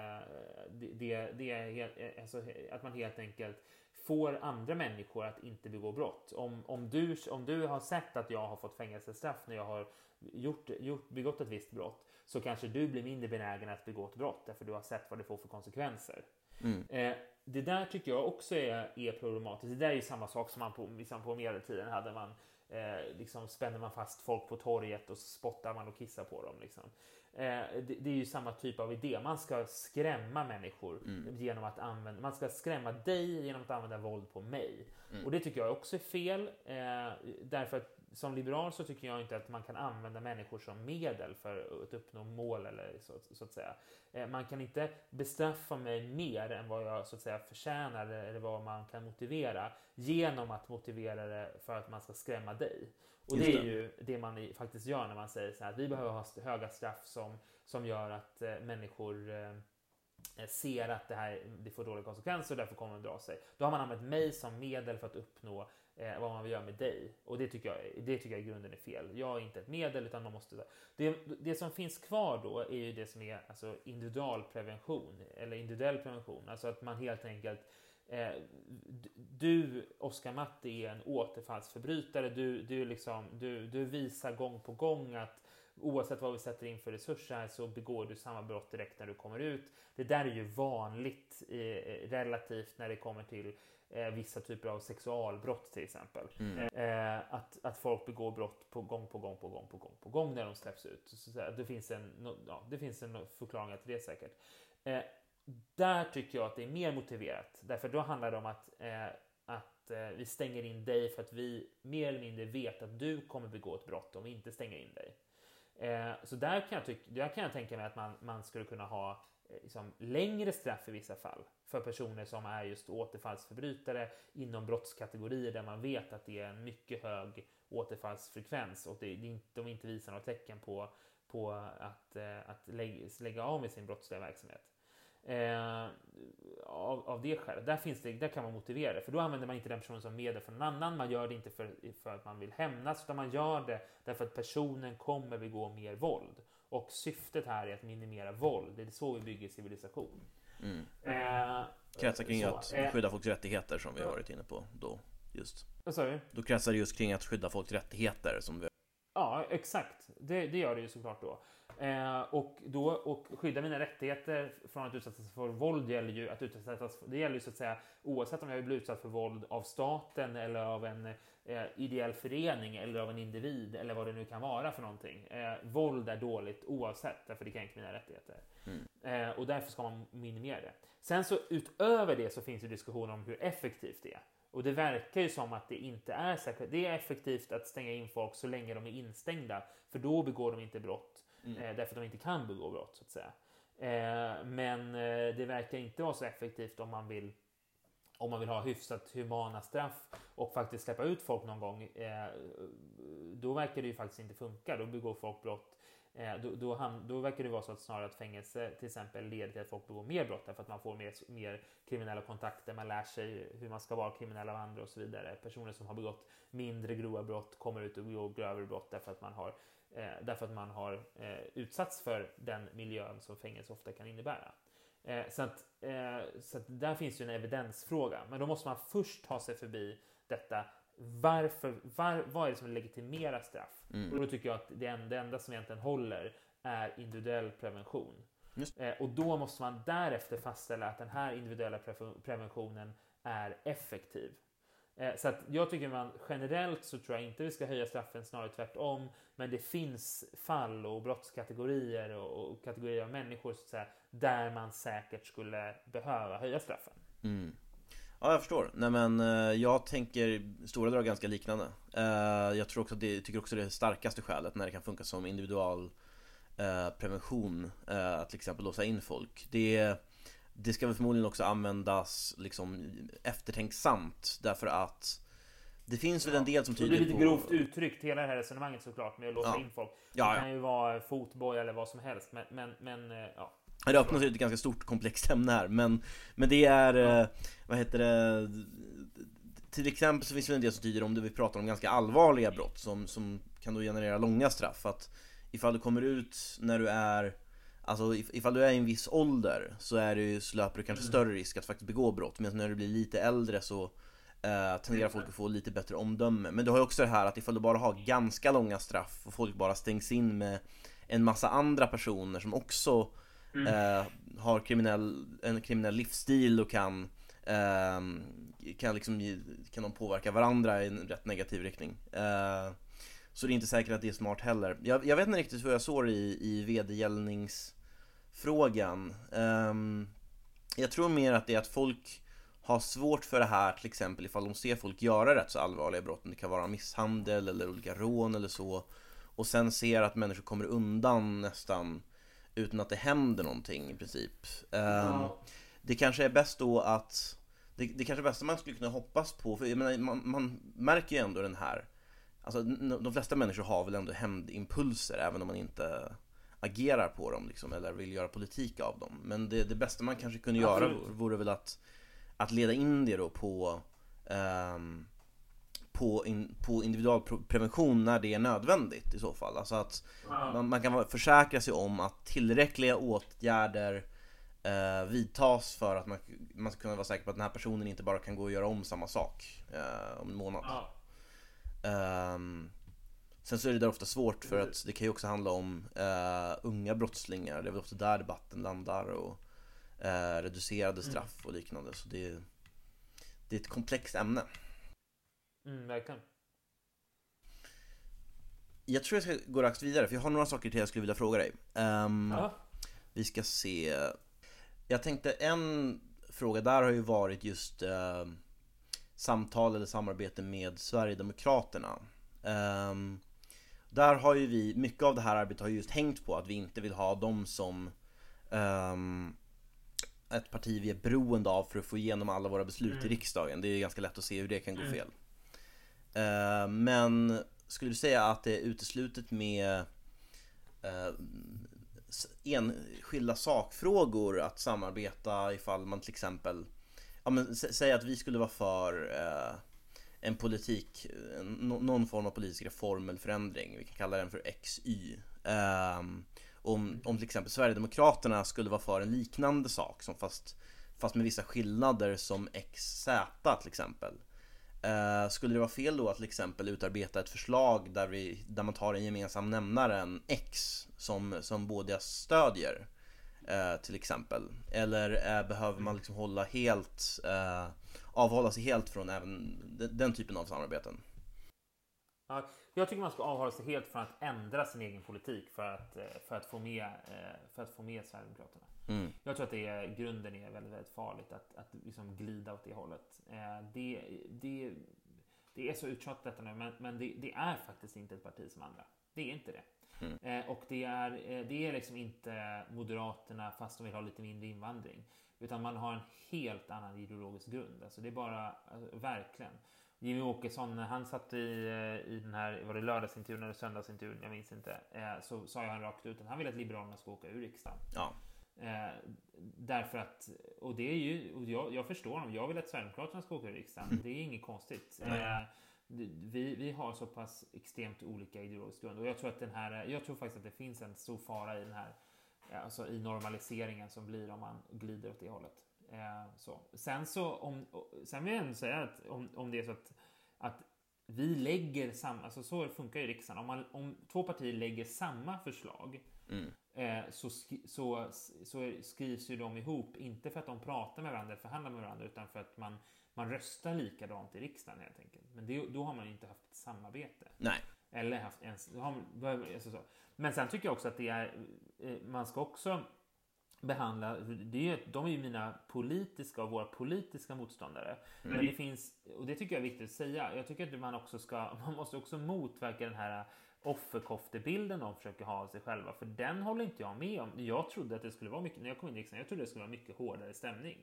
det, det, det, är helt, alltså, att man helt enkelt får andra människor att inte begå brott. Om, om, du, om du har sett att jag har fått fängelsestraff när jag har gjort, gjort, begått ett visst brott så kanske du blir mindre benägen att begå ett brott därför du har sett vad det får för konsekvenser. Mm. Eh, det där tycker jag också är, är problematiskt. Det där är ju samma sak som man på, liksom på medeltiden hade. Man, eh, liksom spänner man fast folk på torget och spottar man och kissar på dem. Liksom. Eh, det, det, är ju samma typ av idé. Man ska skrämma människor mm. genom att använda, man ska skrämma dig genom att använda våld på mig. Mm. Och det tycker jag också är fel. Eh, därför att som liberal så tycker jag inte att man kan använda människor som medel för att uppnå mål eller så, så att säga. Eh, man kan inte bestraffa mig mer än vad jag så att säga förtjänar eller vad man kan motivera genom att motivera det för att man ska skrämma dig. Och det är ju det man faktiskt gör när man säger så här att vi behöver ha höga straff som, som gör att eh, människor eh, ser att det här det får dåliga konsekvenser och därför kommer de dra sig. Då har man använt mig som medel för att uppnå eh, vad man vill göra med dig. Och det tycker, jag, det tycker jag i grunden är fel. Jag är inte ett medel utan man måste... Det, det som finns kvar då är ju det som är alltså, individualprevention eller individuell prevention. Alltså att man helt enkelt eh, du, Oskar Matti, är en återfallsförbrytare. Du, du, liksom, du, du visar gång på gång att oavsett vad vi sätter in för resurser så begår du samma brott direkt när du kommer ut. Det där är ju vanligt eh, relativt när det kommer till eh, vissa typer av sexualbrott till exempel. Mm. Eh, att, att folk begår brott på gång på gång på gång på gång på gång när de släpps ut. Så, så, det, finns en, ja, det finns en förklaring till det säkert. Eh, där tycker jag att det är mer motiverat. Därför då handlar det om att, eh, att eh, vi stänger in dig för att vi mer eller mindre vet att du kommer begå ett brott om vi inte stänger in dig. Eh, så där kan, jag tycka, där kan jag tänka mig att man, man skulle kunna ha Eh, liksom, längre straff i vissa fall för personer som är just återfallsförbrytare inom brottskategorier där man vet att det är en mycket hög återfallsfrekvens och det, det, de inte visar några tecken på, på att, eh, att lägga, lägga av med sin brottsliga verksamhet. Eh, av, av det skälet. Där, finns det, där kan man motivera det, för då använder man inte den personen som medel för någon annan. Man gör det inte för, för att man vill hämnas, utan man gör det därför att personen kommer begå mer våld. Och syftet här är att minimera våld. Det är så vi bygger civilisation. Mm. Eh, kretsar kring så, att eh, skydda folks rättigheter som vi har varit inne på då. Just. Då kretsar det just kring att skydda folks rättigheter som vi Ja, exakt. Det, det gör det ju såklart då. Eh, och, då, och skydda mina rättigheter från att utsättas för våld gäller ju att utsättas det gäller ju så att säga oavsett om jag blir utsatt för våld av staten eller av en eh, ideell förening eller av en individ eller vad det nu kan vara för någonting. Eh, våld är dåligt oavsett därför det kränker mina rättigheter. Mm. Eh, och därför ska man minimera det. Sen så utöver det så finns det diskussion om hur effektivt det är. Och det verkar ju som att det inte är särskilt. Det är effektivt att stänga in folk så länge de är instängda, för då begår de inte brott mm. eh, därför att de inte kan begå brott så att säga. Eh, men eh, det verkar inte vara så effektivt om man vill om man vill ha hyfsat humana straff och faktiskt släppa ut folk någon gång, eh, då verkar det ju faktiskt inte funka. Då begår folk brott Eh, då, då, ham- då, verkar det vara så att snarare att fängelse till exempel leder till att folk begår mer brott därför att man får mer, mer kriminella kontakter, man lär sig hur man ska vara kriminell av andra och så vidare. Personer som har begått mindre grova brott kommer ut och begår grövre brott därför att man har, eh, därför att man har eh, utsatts för den miljön som fängelse ofta kan innebära. Eh, så, att, eh, så att där finns ju en evidensfråga, men då måste man först ta sig förbi detta varför, var, vad är det som legitimerar straff? Mm. Och då tycker jag att det enda, det enda som egentligen håller är individuell prevention. Eh, och då måste man därefter fastställa att den här individuella pre preventionen är effektiv. Eh, så att jag tycker man generellt så tror jag inte vi ska höja straffen, snarare tvärtom. Men det finns fall och brottskategorier och, och kategorier av människor så att säga, där man säkert skulle behöva höja straffen. Mm. Ja, jag förstår. Nej men eh, jag tänker stora drag ganska liknande. Eh, jag tror också det, tycker också det det starkaste skälet när det kan funka som individual eh, prevention eh, att till exempel låsa in folk. Det, det ska väl förmodligen också användas liksom eftertänksamt därför att det finns väl en del som tyder på... Det är lite grovt uttryckt hela det här resonemanget såklart med att låsa ja. in folk. Det ja, kan ju vara fotboja eller vad som helst men, men, men ja. Det öppnar sig ett ganska stort komplext ämne här men, men det är, ja. Eh, vad heter det Till exempel så finns det en del som tyder om det vi pratar om ganska allvarliga brott som, som kan då generera långa straff att Ifall du kommer ut när du är Alltså ifall du är i en viss ålder så, är du, så löper du kanske mm. större risk att faktiskt begå brott Medan när du blir lite äldre så eh, tenderar folk att få lite bättre omdöme Men du har ju också det här att ifall du bara har ganska långa straff och folk bara stängs in med en massa andra personer som också mm. eh, har kriminell, en kriminell livsstil och kan eh, kan, liksom, kan de påverka varandra i en rätt negativ riktning. Eh, så det är inte säkert att det är smart heller. Jag, jag vet inte riktigt hur jag såg i, i vedergällningsfrågan. Um, jag tror mer att det är att folk har svårt för det här till exempel ifall de ser folk göra rätt så allvarliga brott. Det kan vara misshandel eller olika rån eller så. Och sen ser att människor kommer undan nästan utan att det händer någonting i princip. Um, Det kanske är bäst då att det, det kanske bästa man skulle kunna hoppas på, för jag menar, man, man märker ju ändå den här Alltså de flesta människor har väl ändå hämndimpulser även om man inte agerar på dem liksom, eller vill göra politik av dem. Men det, det bästa man kanske kunde göra Absolut. vore väl att, att leda in det då på, um, på, in, på individualprevention när det är nödvändigt i så fall. Alltså att man, man kan försäkra sig om att tillräckliga åtgärder uh, vidtas för att man, man ska kunna vara säker på att den här personen inte bara kan gå och göra om samma sak uh, om en månad. Ja. Um, sen så är det där ofta svårt för att det kan ju också handla om uh, unga brottslingar. Det är väl ofta där debatten landar och uh, reducerade mm. straff och liknande. Så det, det är ett komplext ämne. Mm, verkligen. Jag tror jag ska gå rakt vidare, för jag har några saker till jag skulle vilja fråga dig. Um, vi ska se. Jag tänkte en fråga där har ju varit just uh, samtal eller samarbete med Sverigedemokraterna. Um, där har ju vi, mycket av det här arbetet har just hängt på att vi inte vill ha dem som um, ett parti vi är beroende av för att få igenom alla våra beslut mm. i riksdagen. Det är ganska lätt att se hur det kan gå mm. fel. Uh, men skulle du säga att det är uteslutet med uh, enskilda sakfrågor att samarbeta ifall man till exempel ja, men, säg att vi skulle vara för eh, en politik, eh, någon form av politisk reform eller förändring. Vi kan kalla den för XY. Eh, om, om till exempel Sverigedemokraterna skulle vara för en liknande sak, som fast, fast med vissa skillnader som XZ till exempel. Eh, skulle det vara fel då att till exempel utarbeta ett förslag där, vi, där man tar en gemensam nämnare, en X, som, som båda stödjer? Eh, till exempel. Eller eh, behöver man liksom hålla helt, eh, avhålla sig helt från även den, den typen av samarbeten? Ja, jag tycker man ska avhålla sig helt från att ändra sin egen politik för att, eh, för att, få, med, eh, för att få med Sverigedemokraterna. Mm. Jag tror att det är, grunden är väldigt, väldigt farligt att, att liksom glida åt det hållet. Eh, det, det, det är så uttjatat detta nu, men, men det, det, är faktiskt inte ett parti som andra. Det är inte det. Mm. Eh, och det är, eh, det är liksom inte Moderaterna fast de vill ha lite mindre invandring. Utan man har en helt annan ideologisk grund. Alltså det är bara, alltså, verkligen. Jimmy Åkesson, han satt i, eh, i den här, var det lördagsintervjun eller söndagsintervjun, jag minns inte, så sa han rakt ut att han vill att Liberalerna ska åka ur riksdagen. Ja. Eh, därför att, och det är ju, och jag, jag förstår honom, jag vill att Sverigedemokraterna ska åka ur riksdagen. Mm. Det är inget konstigt. Eh, vi, vi har så pass extremt olika ideologisk grund och jag tror att den här, jag tror faktiskt att det finns en stor fara i den här, alltså i normaliseringen som blir om man glider åt det hållet. Eh, så. Sen så, om, sen vill jag ändå säga att om, om det är så att, att vi lägger samma, alltså så funkar ju riksdagen. Om, man, om två partier lägger samma förslag mm. eh, så, så, så skrivs ju de ihop, inte för att de pratar med varandra, förhandlar med varandra, utan för att man man röstar likadant i riksdagen helt enkelt. Men det, då har man ju inte haft ett samarbete. Nej. Eller haft ens... Alltså så. Men sen tycker jag också att det är... Eh, man ska också behandla... Det är, de är ju mina politiska och våra politiska motståndare. Mm. Men det finns... Och det tycker jag är viktigt att säga. Jag tycker att man också ska... [LAUGHS] Man måste också motverka den här offerkoftebilden de försöker ha av sig själva. För den håller inte jag med om. Jag trodde att det skulle vara mycket... När jag kom in i riksdagen, jag trodde det skulle vara mycket hårdare stämning.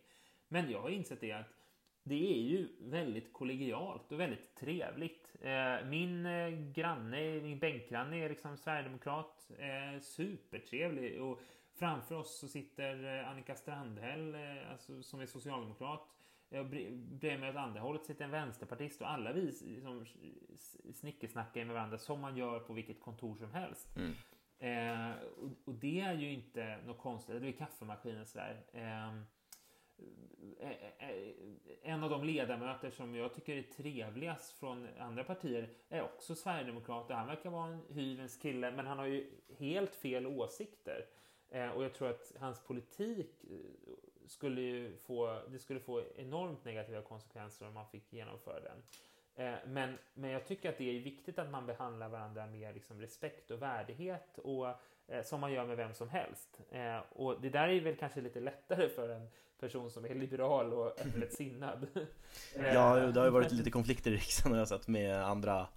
Men jag har insett det att det är ju väldigt kollegialt och väldigt trevligt. Eh, min eh, granne, min bänkgranne är liksom sverigedemokrat. Eh, supertrevlig. Och framför oss så sitter Annika Strandhäll alltså, som är socialdemokrat. Bredvid mig åt andra hållet sitter en vänsterpartist och alla vi liksom snickersnackar med varandra som man gör på vilket kontor som helst. Mm. Eh, och, och, det är ju inte något konstigt. Det är kaffemaskinen sådär. Eh, Eh, eh, eh, en av de ledamöter som jag tycker är trevligast från andra partier är också sverigedemokrat. Han verkar vara en hyvens kille, men han har ju helt fel åsikter. Och jag tror att hans politik skulle ju få, det skulle få enormt negativa konsekvenser om man fick genomföra den. Men, men jag tycker att det är viktigt att man behandlar varandra med liksom respekt och värdighet och som man gör med vem som helst. Eh, och det där är väl kanske lite lättare för en person som är liberal och [CLEARS THROAT] öppet sinnad. ja, det har ju varit lite konflikter i riksdagen har jag sett med andra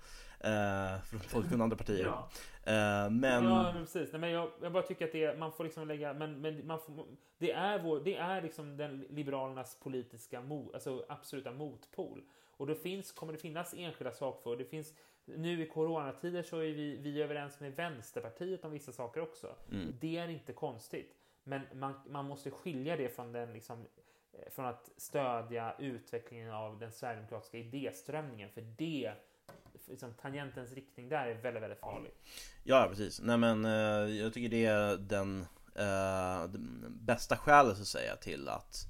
eh, folk från andra partier. Ja. Eh, men... Ja, men precis. Nej, men jag, jag, bara tycker att det, man får liksom lägga, men, men man får, det är, vår, det är liksom den liberalernas politiska mo, alltså absoluta motpol. Och då finns, kommer det finnas enskilda sakfrågor. Det finns, nu i coronatider så är vi, vi överens med Vänsterpartiet om vissa saker också. Mm. Det är inte konstigt. Men man, man måste skilja det från, den, liksom, eh, från att stödja utvecklingen av den sverigedemokratiska idéströmningen. För det, liksom, tangentens riktning där är väldigt, väldigt farlig. Ja, precis. Nej men eh, jag tycker det är den, eh, den bästa skälet så att säga till att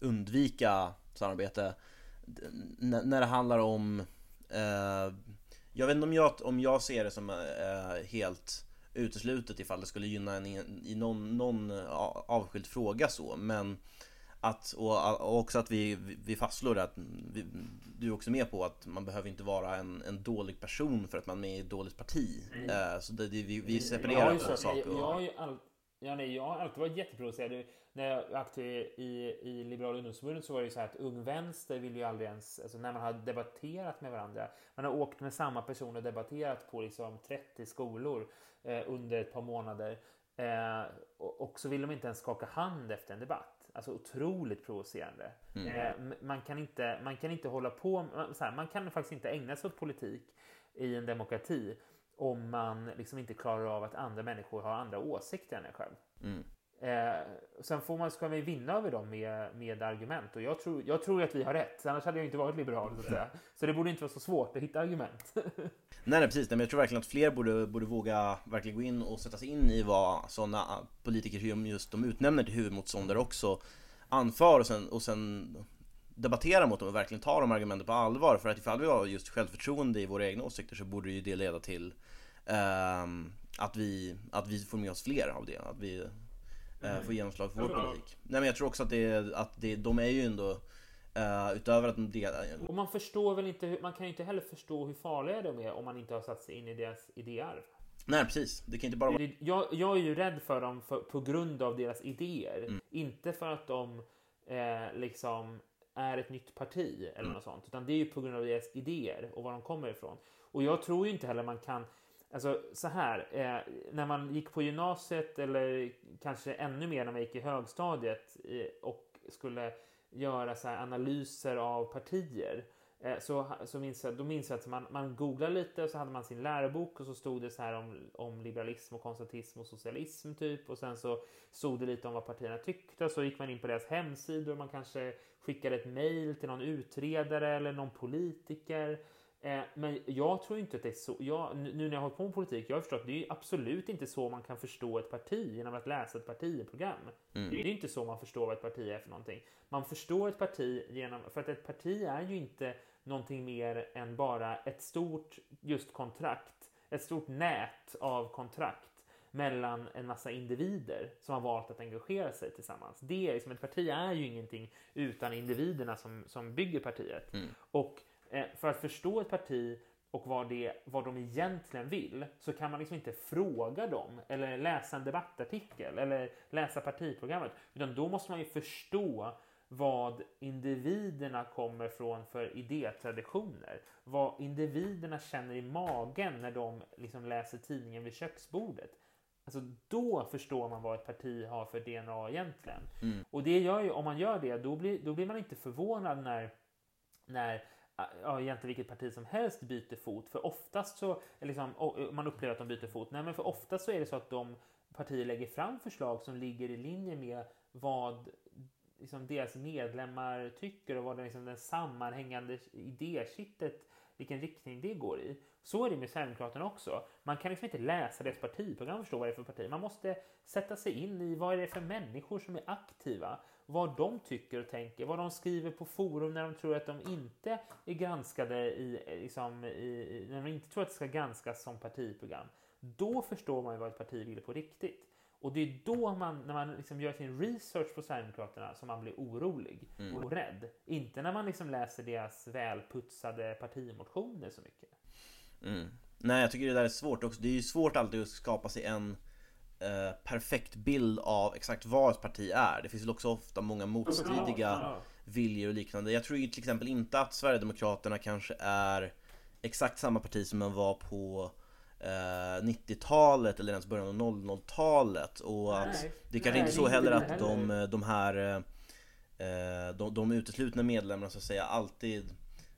undvika samarbete när det handlar om eh, Jag vet inte om jag, om jag ser det som eh, helt uteslutet ifall det skulle gynna en i någon, någon avskild fråga så men att, och också att vi, vi fastslår att vi, du är också med på att man behöver inte vara en, en dålig person för att man är med i ett dåligt parti. Mm. Uh, så det, vi, vi separerar på saker. Jag, jag, har ju all, ja, nej, jag har alltid varit jätteprovocerad när jag var aktiv i, i Liberala ungdomsförbundet så var det ju så här att Ung Vänster vill ju aldrig ens, alltså när man har debatterat med varandra, man har åkt med samma person och debatterat på liksom 30 skolor eh, under ett par månader eh, och, och, så vill de inte ens skaka hand efter en debatt. Alltså otroligt provocerande. Mm. Eh, man, kan inte, man kan inte hålla på, så här, man kan faktiskt inte ägna sig åt politik i en demokrati om man liksom inte klarar av att andra människor har andra åsikter än en själv. Mm. Eh, sen får man, ska man vinna över dem med, med argument och jag tror, jag tror att vi har rätt. Annars hade jag inte varit liberal. Så, att säga. så det borde inte vara så svårt att hitta argument. [LAUGHS] nej, nej, precis. Nej, men jag tror verkligen att fler borde, borde våga verkligen gå in och sätta sig in i vad sådana politiker som just de utnämner till huvudmotståndare också anför och sen, och sen debattera mot dem och verkligen ta de argumenten på allvar. För att ifall vi har just självförtroende i våra egna åsikter så borde ju det leda till eh, att, vi, att vi får med oss fler av det. Att vi mm. få genomslag för vår politik. Nej men jag tror också att, det, att det, de är ju ändå uh, utöver att de delar... Och man förstår väl inte, man kan ju inte heller förstå hur farliga de är om man inte har satt sig in i deras idéarv. Nej precis, det kan inte bara vara... Jag, jag är ju rädd för dem för, på grund av deras idéer. Mm. Inte för att de eh, liksom är ett nytt parti eller mm. något sånt. Utan det är ju på grund av deras idéer och var de kommer ifrån. Och jag tror ju inte heller man kan Alltså så här, eh, när man gick på gymnasiet eller kanske ännu mer när man gick i högstadiet eh, och skulle göra så analyser av partier Eh, så, så minns jag, då minns jag att man, man googlade lite och så hade man sin lärobok och så stod det så här om, om liberalism och konservatism och socialism typ. Och sen så stod det lite om vad partierna tyckte och så gick man in på deras hemsidor och man kanske skickade ett mail till någon utredare eller någon politiker. Eh, men jag tror inte att det är så. Jag, nu när jag har hållit på med politik, jag har förstått att det är absolut inte så man kan förstå ett parti genom att läsa ett partiprogram. Mm. Det är inte så man förstår vad ett parti är för någonting. Man förstår ett parti genom, för att ett parti är ju inte någonting mer än bara ett stort just kontrakt, ett stort nät av kontrakt mellan en massa individer som har valt att engagera sig tillsammans. Det är liksom, ett parti är ju ingenting utan individerna som, som bygger partiet. Mm. Och för att förstå ett parti och vad, det, vad de egentligen vill så kan man liksom inte fråga dem eller läsa en debattartikel eller läsa partiprogrammet. Utan då måste man ju förstå vad individerna kommer från för idétraditioner. Vad individerna känner i magen när de liksom läser tidningen vid köksbordet. Alltså då förstår man vad ett parti har för DNA egentligen. Mm. Och det gör ju, om man gör det, då blir, då blir man inte förvånad när, när Eh, ja, egentligen vilket parti som helst byter fot. För oftast så, liksom, eh, man upplever att de byter fot. Nej, men för oftast så är det så att de partier lägger fram förslag som ligger i linje med vad liksom, deras medlemmar tycker och vad den, liksom, den sammanhängande idékittet, vilken riktning det går i. Så är det med Sverigedemokraterna också. Man kan liksom inte läsa deras partiprogram och förstå vad det är för parti. Man måste sätta sig in i vad är det för människor som är aktiva vad de tycker och tänker, vad de skriver på forum när de tror att de inte är granskade i, liksom, i, när de inte tror att det ska granskas som partiprogram. Då förstår man ju vad ett parti vill på riktigt. Och det är då man, när man liksom gör sin research på Sverigedemokraterna, som man blir orolig Mm. och rädd. Inte när man liksom läser deras välputsade partimotioner så mycket. Mm. Nej, jag tycker det där är svårt också. Det är ju svårt alltid att skapa sig en eh, perfekt bild av exakt vad ett parti är. Det finns ju också ofta många motstridiga viljor och liknande. Jag tror ju till exempel inte att Sverigedemokraterna kanske är exakt samma parti som man var på eh, 90-talet eller ens början av 00-talet och att Nej. det kanske Nej, inte är så är heller att det de, heller. de här eh, de, de uteslutna medlemmarna så att säga alltid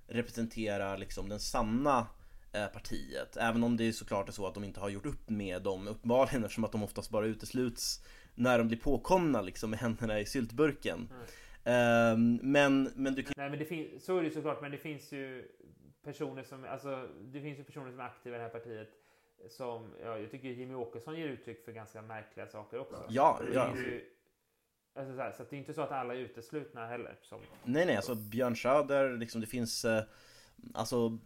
representerar liksom den sanna eh, partiet Även om det är såklart är så att de inte har gjort upp med dem uppenbarligen eftersom att de oftast bara utesluts när de blir påkomna liksom med händerna i syltburken Ehm, Men, men du kan Nej, men det så är det såklart, men det finns ju personer som, alltså, det finns ju personer som är aktiva i det här partiet som, ja, jag tycker Jimmy Åkesson ger uttryck för ganska märkliga saker också. Ja, Det ja. alltså, så, här, så det är inte så att alla är uteslutna heller. Som, Nej nej, alltså Björn Söder, liksom det finns eh, Alltså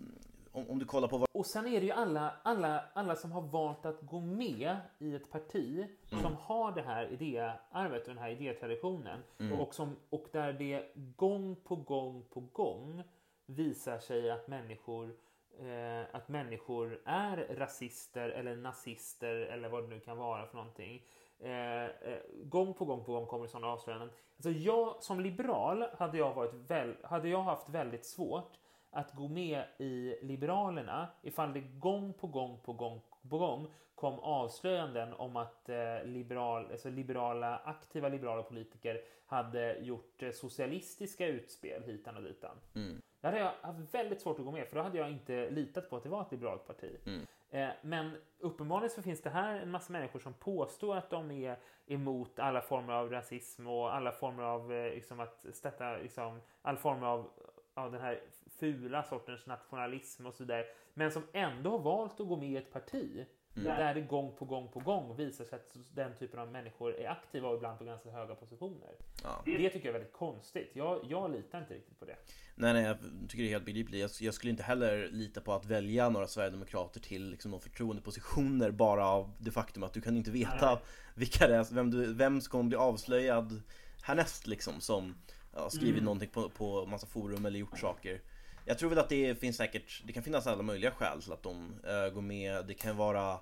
om, om du kollar på vad och sen är det ju alla, alla, alla som har valt att gå med i ett parti som har det här idéarvet och den här idétraditionen och, som, och där det gång på gång på gång visar sig att människor eh, att människor är rasister eller nazister eller vad det nu kan vara för någonting. Eh, eh, gång på gång på gång kommer sådana avslöjanden. Alltså jag som liberal hade jag, varit väl, hade jag haft väldigt svårt att gå med i Liberalerna ifall det gång på gång på gång på gång kom avslöjanden om att eh, liberal, alltså liberala, aktiva liberala politiker hade gjort eh, socialistiska utspel hitan och ditan. Mm. Det hade jag haft väldigt svårt att gå med för då hade jag inte litat på att det var ett liberalt parti. Mm. Eh, men uppenbarligen så finns det här en massa människor som påstår att de är emot alla former av rasism och alla former av liksom att stötta liksom, all former av, av den här fula sortens nationalism och så där. Men som ändå har valt att gå med i ett parti där det gång på gång på gång visar sig att den typen av människor är aktiva och ibland på ganska höga positioner. Ja. Det tycker jag är väldigt konstigt. Jag, jag litar inte riktigt på det. Nej nej, jag tycker det är helt begripligt. Jag, jag skulle inte heller lita på att välja några Sverigedemokrater till liksom, de förtroendepositioner bara av det faktum att du kan inte veta vilka det är, vem, du, vem som kommer bli avslöjad härnäst liksom som ja, skrivit Mm. någonting på, på massa forum eller gjort saker. Jag tror väl att det finns säkert, det kan finnas alla möjliga skäl till att de eh, går med. Det kan vara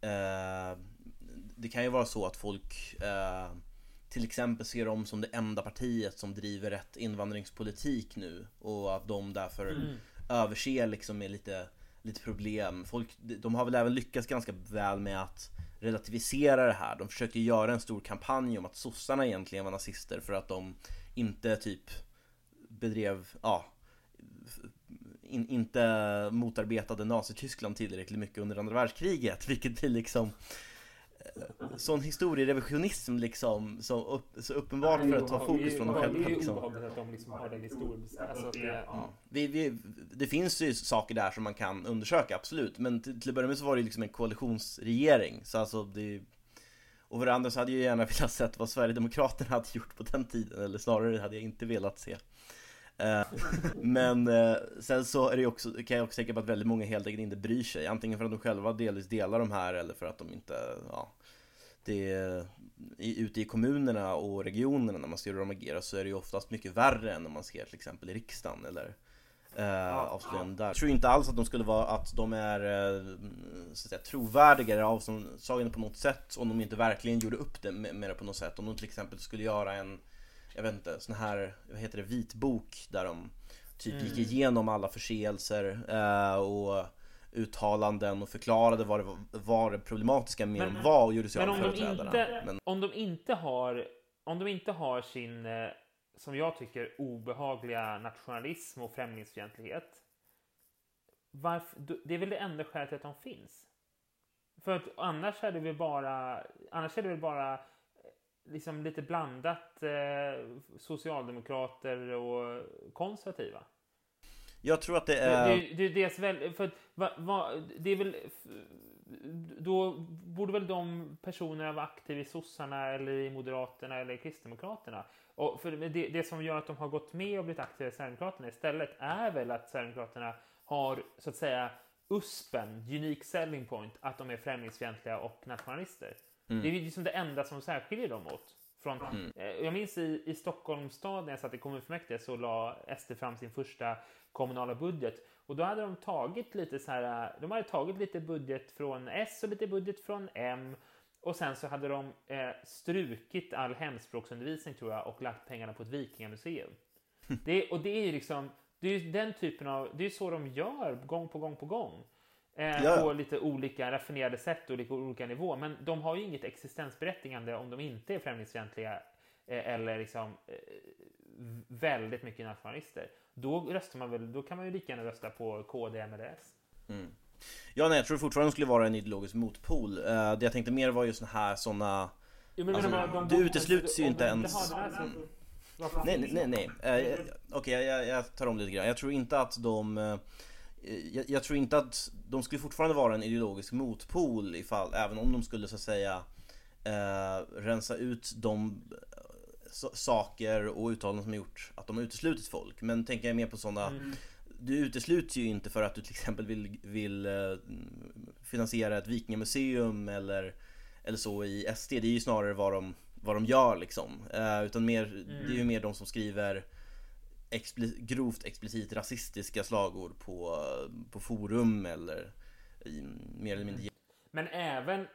eh, Det kan ju vara så att folk eh, till exempel ser dem som det enda partiet som driver rätt invandringspolitik nu och att de därför Mm. överser liksom med lite, lite problem. Folk, de har väl även lyckats ganska väl med att relativisera det här. De försökte ju göra en stor kampanj om att sossarna egentligen var nazister för att de inte typ bedrev, ja in, inte motarbetade Nazityskland tillräckligt mycket under andra världskriget [LAUGHS] vilket blir liksom eh, sån historierevisionism liksom så, upp, så uppenbart för att ta fokus från dem själva Det är ju liksom. obehagligt att de liksom har den historien. Alltså, det, ja. vi, vi, det finns ju saker där som man kan undersöka, absolut. Men till, till att börja med så var det ju liksom en koalitionsregering. Så alltså det, och för det andra så hade jag gärna [LAUGHS] velat sett vad Sverigedemokraterna hade gjort på den tiden. Eller snarare hade jag inte velat se. Eh, men eh, sen så är det också, kan jag också tänka på att väldigt många helt enkelt inte bryr sig. Antingen för att de själva delvis delar de här eller för att de inte, ja. Det är, ute i kommunerna och regionerna när man ser hur de agerar så är det ju oftast mycket värre än när man ser till exempel i riksdagen eller eh, avslöjanden där. Jag tror inte alls att de skulle vara, att de är eh, så att säga, trovärdiga eller avsagande på något sätt om de inte verkligen gjorde upp det med, med det på något sätt. Om de till exempel skulle göra en, jag vet inte, sån här, vad heter det, vitbok där de typ gick igenom alla förseelser eh, och uttalanden och förklarade vad det var, vad det problematiska med Men- dem var och gjorde sig av om de, företrädarna. inte, Men om de inte har om de inte har sin, eh, som jag tycker, obehagliga nationalism och främlingsfientlighet. Varför, det är väl det enda skälet till att de finns? För att annars är det väl bara, annars är det väl bara liksom lite blandat eh, socialdemokrater och konservativa. jag tror att det Det, är... det, det är dels väl, för va, va, det är väl, då borde väl de personerna vara aktiva i sossarna eller i moderaterna eller i kristdemokraterna. Och för det, det som gör att de har gått med och blivit aktiva i Sverigedemokraterna istället är väl att Sverigedemokraterna har så att säga USPen, unique selling point, att de är främlingsfientliga och nationalister. Mm. Det är liksom det enda som särskiljer dem åt. Från, mm. Eh, jag minns i, i Stockholms stad när jag satt i kommunfullmäktige så la SD fram sin första kommunala budget och då hade de tagit lite så här, de hade tagit lite budget från S och lite budget från M och sen så hade de eh, strukit all hemspråksundervisning tror jag och lagt pengarna på ett vikingamuseum. [LAUGHS] Det, och det är ju liksom, det är den typen av, det är så de gör gång på gång på gång. Eh, ja. På lite olika raffinerade sätt och lite olika nivå. Men de har ju inget existensberättigande om de inte är främlingsfientliga eh, eller liksom eh, väldigt mycket nationalister. Då röstar man väl, då kan man ju lika gärna rösta på KD, MLS. Mm. Ja, nej, jag tror fortfarande de skulle vara en ideologisk motpol. Uh, det jag tänkte mer var ju såna här såna... Jo, men, alltså, men, de, de, det utesluts ju inte ens... Mm. Nej, nej, nej. nej. Uh, Okej, okay, jag, jag, tar om lite grann. Jag tror inte att de... Uh, jag, jag, tror inte att de skulle fortfarande vara en ideologisk motpol ifall, även om de skulle så att säga uh, rensa ut de saker och uttalanden som har gjort att de har uteslutit folk. Men tänker jag mer på sådana mm du utesluter ju inte för att du till exempel vill, vill eh, finansiera ett vikingamuseum eller, eller så i SD. Det är ju snarare vad de, vad de gör liksom. Uh, utan mer, mm. det är ju mer de som skriver expli grovt explicit rasistiska slagord på, på forum eller i, mer eller mindre. Mm. Men även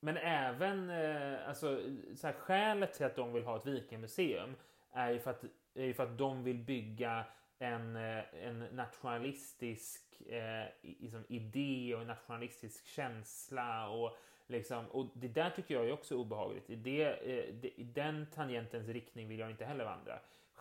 men även eh, alltså, så här, skälet till att de vill ha ett vikingamuseum är ju för att, är ju för att de vill bygga en, eh, en nationalistisk eh, liksom idé och en nationalistisk känsla. Och, liksom, och det där tycker jag är också obehagligt. I, det, eh, det, i den tangentens riktning vill jag inte heller vandra.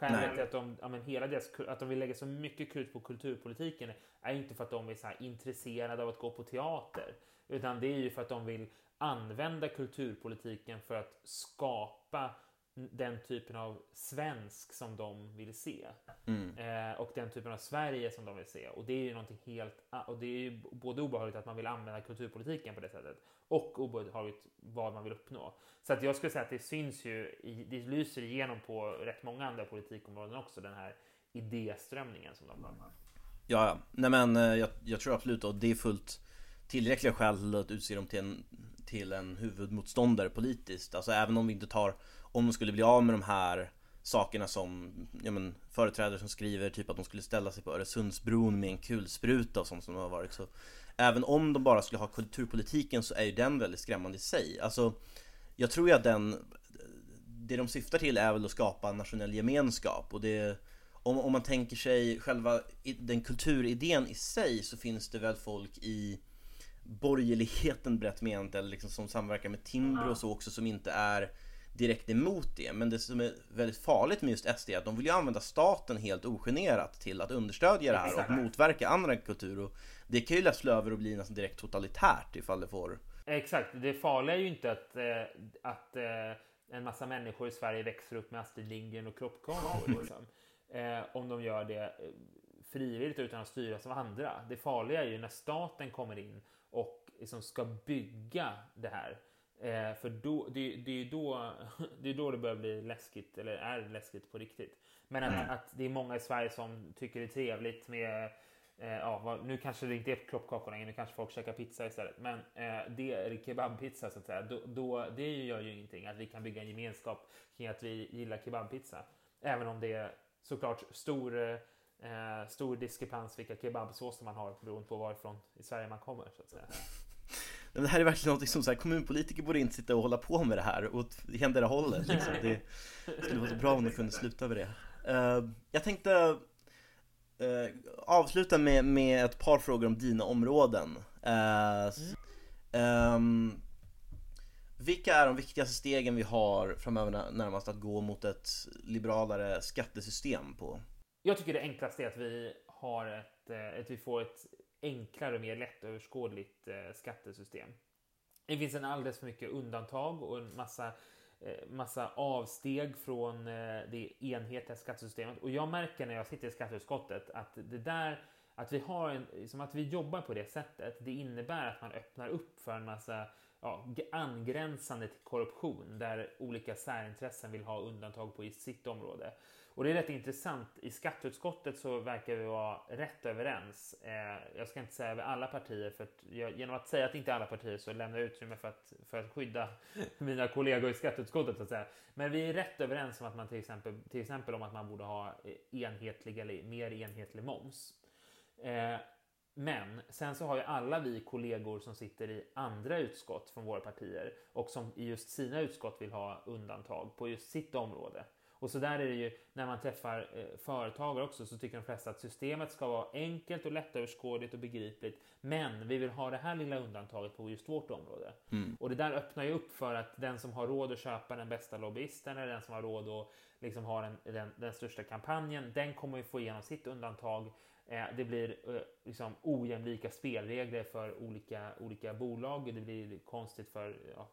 Skälet till att de, ja, men hela deras, att de vill lägga så mycket krut på kulturpolitiken är inte för att de är så intresserade av att gå på teater. Utan det är ju för att de vill använda kulturpolitiken för att skapa den typen av svensk som de vill se. Mm. Eh, och den typen av Sverige som de vill se. Och det är ju någonting helt... Och det är ju både obehagligt att man vill använda kulturpolitiken på det sättet och obehagligt vad man vill uppnå. Så att jag skulle säga att det syns ju, det lyser igenom på rätt många andra politikområden också, den här idéströmningen som de har. Ja, ja. Nej men eh, jag, jag tror absolut att det är fullt tillräckliga skäl att utse dem till en, till en huvudmotståndare politiskt. Alltså även om vi inte tar om de skulle bli av med de här sakerna som ja, men, företrädare som skriver typ att de skulle ställa sig på Öresundsbron med en kulspruta och sånt som har varit så Även om de bara skulle ha kulturpolitiken så är ju den väldigt skrämmande i sig. Alltså Jag tror ju att den Det de syftar till är väl att skapa nationell gemenskap och det om, om man tänker sig själva den kulturidén i sig så finns det väl folk i borgerligheten brett menat, eller liksom som samverkar med Timbro och så också som inte är direkt emot det. Men det som är väldigt farligt med just SD är att de vill ju använda staten helt ogenerat till att understödja det här och motverka andra kulturer. Och det kan ju lätt slå över och bli nästan direkt totalitärt ifall det får... Exakt, det farliga är ju inte att, eh, att eh, en massa människor i Sverige växer upp med Astrid Lindgren och kroppkakor. [LAUGHS] Liksom. Eh, om de gör det eh, frivilligt utan att styras av andra. Det farliga är ju när staten kommer in och liksom ska bygga det här. Eh, för då, det, det, är då, [LAUGHS] det är då det börjar bli läskigt, eller är läskigt på riktigt. Men att, mm. att det är många i Sverige som tycker det är trevligt med eh, ja, nu kanske det inte är kloppkakorna, nu kanske folk käkar pizza istället. Men eh, det är kebabpizza så att säga. Då, då, det gör ju ingenting att vi kan bygga en gemenskap kring att vi gillar kebabpizza. Även om det är såklart stor, eh, stor diskrepans vilka kebabsåser man har beroende på varifrån i Sverige man kommer. Så att säga. Det här är verkligen något som så här, kommunpolitiker borde inte sitta och hålla på med det här åt endera hållet liksom. Det skulle vara så bra om de kunde sluta med det uh, Jag tänkte uh, avsluta med, med ett par frågor om dina områden uh, um, Vilka är de viktigaste stegen vi har framöver närmast att gå mot ett liberalare skattesystem på? Jag tycker det enklaste är att vi har ett, att vi får ett enklare och mer lättöverskådligt eh, skattesystem. Det finns en alldeles för mycket undantag och en massa, eh, massa avsteg från eh, det enhetliga skattesystemet. Och jag märker när jag sitter i skatteutskottet att det där att vi, har en, som att vi jobbar på det sättet, det innebär att man öppnar upp för en massa ja, angränsande till korruption där olika särintressen vill ha undantag på i sitt område. Och det är rätt intressant. I skatteutskottet så verkar vi vara rätt överens. Eh, jag ska inte säga över alla partier, för att jag, genom att säga att inte alla partier så lämnar jag utrymme för att, för att skydda [LAUGHS] mina kollegor i skatteutskottet. Så att säga. Men vi är rätt överens om att man till exempel, till exempel om att man borde ha enhetlig eller mer enhetlig moms. Eh, men sen så har ju alla vi kollegor som sitter i andra utskott från våra partier och som i just sina utskott vill ha undantag på just sitt område. Och så där är det ju när man träffar eh, företagare också så tycker de flesta att systemet ska vara enkelt och lättöverskådligt och begripligt. Men vi vill ha det här lilla undantaget på just vårt område. Mm. Och det där öppnar ju upp för att den som har råd att köpa den bästa lobbyisten eller den som har råd att liksom ha den, den, den största kampanjen, den kommer ju få igenom sitt undantag. Eh, det blir eh, liksom ojämlika spelregler för olika, olika bolag. Det blir konstigt för ja,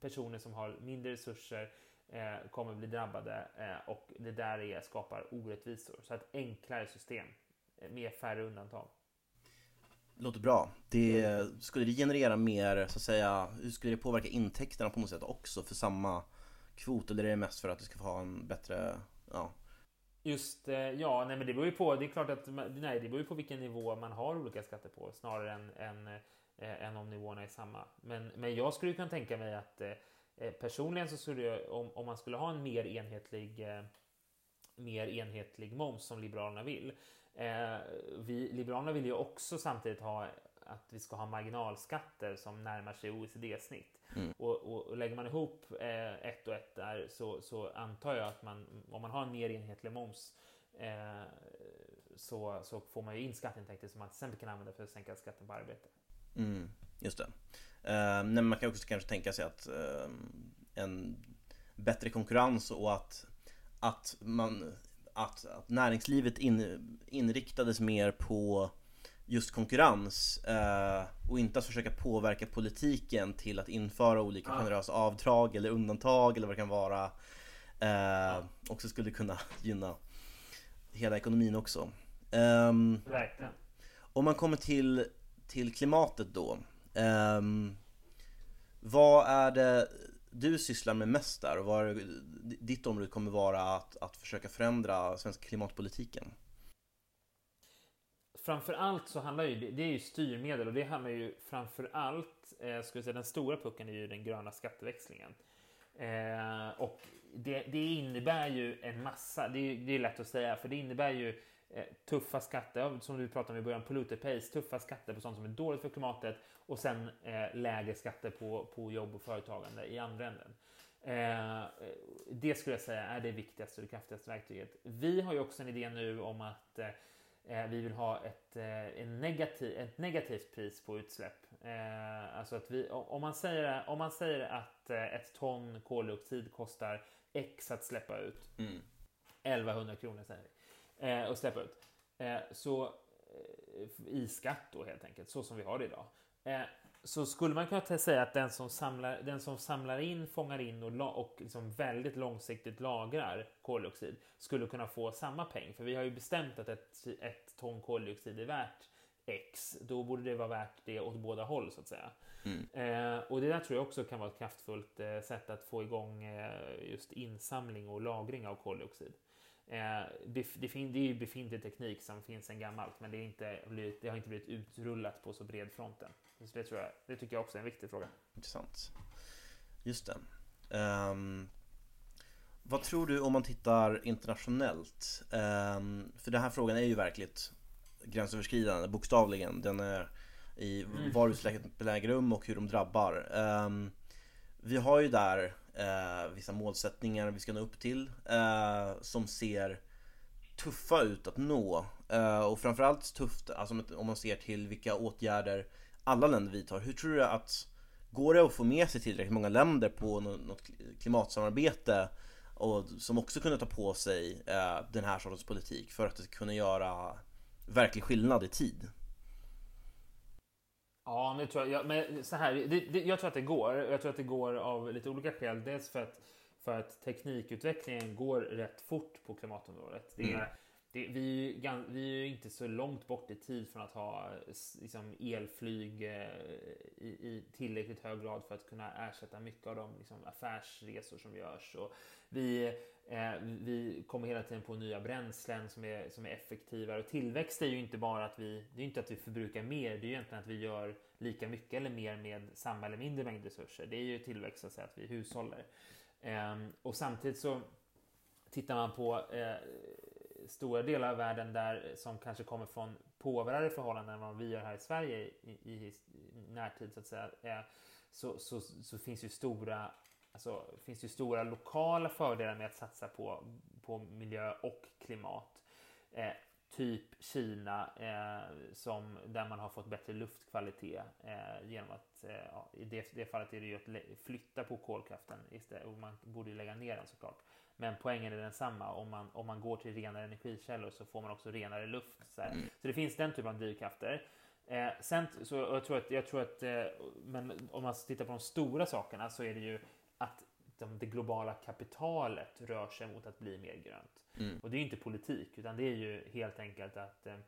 personer som har mindre resurser eh, kommer bli drabbade eh, och det där är, skapar orättvisor. Så ett enklare system eh, med färre undantag. Låter bra. Det, skulle det generera mer, så att säga, hur skulle det påverka intäkterna på något sätt också för samma kvot? Eller är det mest för att det ska få ha en bättre, ja, Just, eh, ja, nej men det beror ju på, det är klart att, nej det beror ju på vilken nivå man har olika skatter på snarare än, än, äh, än om nivåerna är samma. Men, men jag skulle kunna tänka mig att personligen så skulle jag, om, om man skulle ha en mer enhetlig äh, mer enhetlig moms som Liberalerna vill. vi, Liberalerna vill ju också samtidigt ha att vi ska ha marginalskatter som närmar sig OECD-snitt. Mm. Och, och, och, lägger man ihop eh, ett och ett där så, så, antar jag att man, om man har en mer enhetlig moms eh, så, så får man ju in skatteintäkter som man till exempel kan använda för att sänka skatten på arbete. Mm, just det. Uh, nej, man kan också kanske tänka sig att uh, en bättre konkurrens och att, att, man, att, att näringslivet in, inriktades mer på just konkurrens eh, och inte att försöka påverka politiken till att införa olika generösa avdrag eller undantag eller vad det kan vara eh, också skulle kunna [LAUGHS] gynna hela ekonomin också. Um, om man kommer till, till klimatet då. Um, vad är det du sysslar med mest där och vad är, ditt område kommer vara att, att försöka förändra svenska klimatpolitiken? framför allt så handlar ju det är ju styrmedel och det handlar ju framför allt, eh, skulle säga den stora pucken är ju den gröna skatteväxlingen. Eh, och det, det, innebär ju en massa, det är, det är lätt att säga, för det innebär ju eh, tuffa skatter, som du pratade om i början, polluter pays, tuffa skatter på sånt som är dåligt för klimatet och sen eh, lägre skatter på, på jobb och företagande i andra änden. Eh, det skulle jag säga är det viktigaste och det kraftigaste verktyget. Vi har ju också en idé nu om att eh, Eh, vi vill ha ett, eh, en negativ, ett negativt pris på utsläpp. Eh, alltså att vi, om, man säger, om man säger att ett ton koldioxid kostar X att släppa ut. Mm. 1100 kronor säger vi. att släppa ut. så i skatt då helt enkelt, så som vi har det idag så skulle man kunna säga att den som samlar, den som samlar in, fångar in och, och liksom väldigt långsiktigt lagrar koldioxid skulle kunna få samma peng. För vi har ju bestämt att ett, ett ton koldioxid är värt X. Då borde det vara värt det åt båda håll så att säga. Mm. Eh, och det där tror jag också kan vara ett kraftfullt eh, sätt att få igång eh, just insamling och lagring av koldioxid. Eh, det, det, det, är ju befintlig teknik som finns sedan gammalt men det, är inte, det har inte blivit utrullat på så bred front än. Så det, tror jag, det tycker jag också är en viktig fråga. Intressant. Just det. Um, vad tror du om man tittar internationellt? Um, för den här frågan är ju verkligt gränsöverskridande, bokstavligen. Den är i mm. var utsläppen äger rum och hur de drabbar. Um, vi har ju där eh, vissa målsättningar vi ska nå upp till eh, som ser tuffa ut att nå. Eh, och framförallt tufft alltså om man ser till vilka åtgärder alla länder vidtar. Hur tror du att Går det att få med sig tillräckligt många länder på något klimatsamarbete och som också kunde ta på sig eh, den här sortens politik för att det ska kunna göra verklig skillnad i tid? Ja, men, tror jag, men så här, det, det, jag tror att det går. Jag tror att det går av lite olika skäl. Dels för att, för att teknikutvecklingen går rätt fort på klimatområdet. Det är, mm det, vi, är, vi är inte så långt bort i tid från att ha liksom, elflyg eh, i, i, tillräckligt hög grad för att kunna ersätta mycket av de liksom, affärsresor som görs. Och vi, Eh, vi kommer hela tiden på nya bränslen som är, som är effektivare. Och tillväxt är ju inte bara att vi, det är inte att vi förbrukar mer, det är ju egentligen att vi gör lika mycket eller mer med samma eller mindre mängd resurser. Det är ju tillväxt att säga att vi hushåller. Ehm, och samtidigt så tittar man på eh, stora delar av världen där som kanske kommer från påverkade förhållanden än vad vi gör här i Sverige i, i, i närtid så att säga, eh, så, så, så, finns ju stora Alltså, finns ju stora lokala fördelar med att satsa på, på miljö och klimat. Eh, typ Kina, eh, som, där man har fått bättre luftkvalitet eh, genom att, eh, ja, i det, det, fallet är det ju att flytta på kolkraften istället, och man borde ju lägga ner den såklart. Men poängen är densamma. Om man, om man går till renare energikällor så får man också renare luft. Så, mm. så det finns den typen av drivkrafter. Eh, sen så jag tror att, jag tror att eh, men om man tittar på de stora sakerna så är det ju att de, det globala kapitalet rör sig mot att bli mer grönt. Mm. Och det är inte politik utan det är ju helt enkelt att, eh,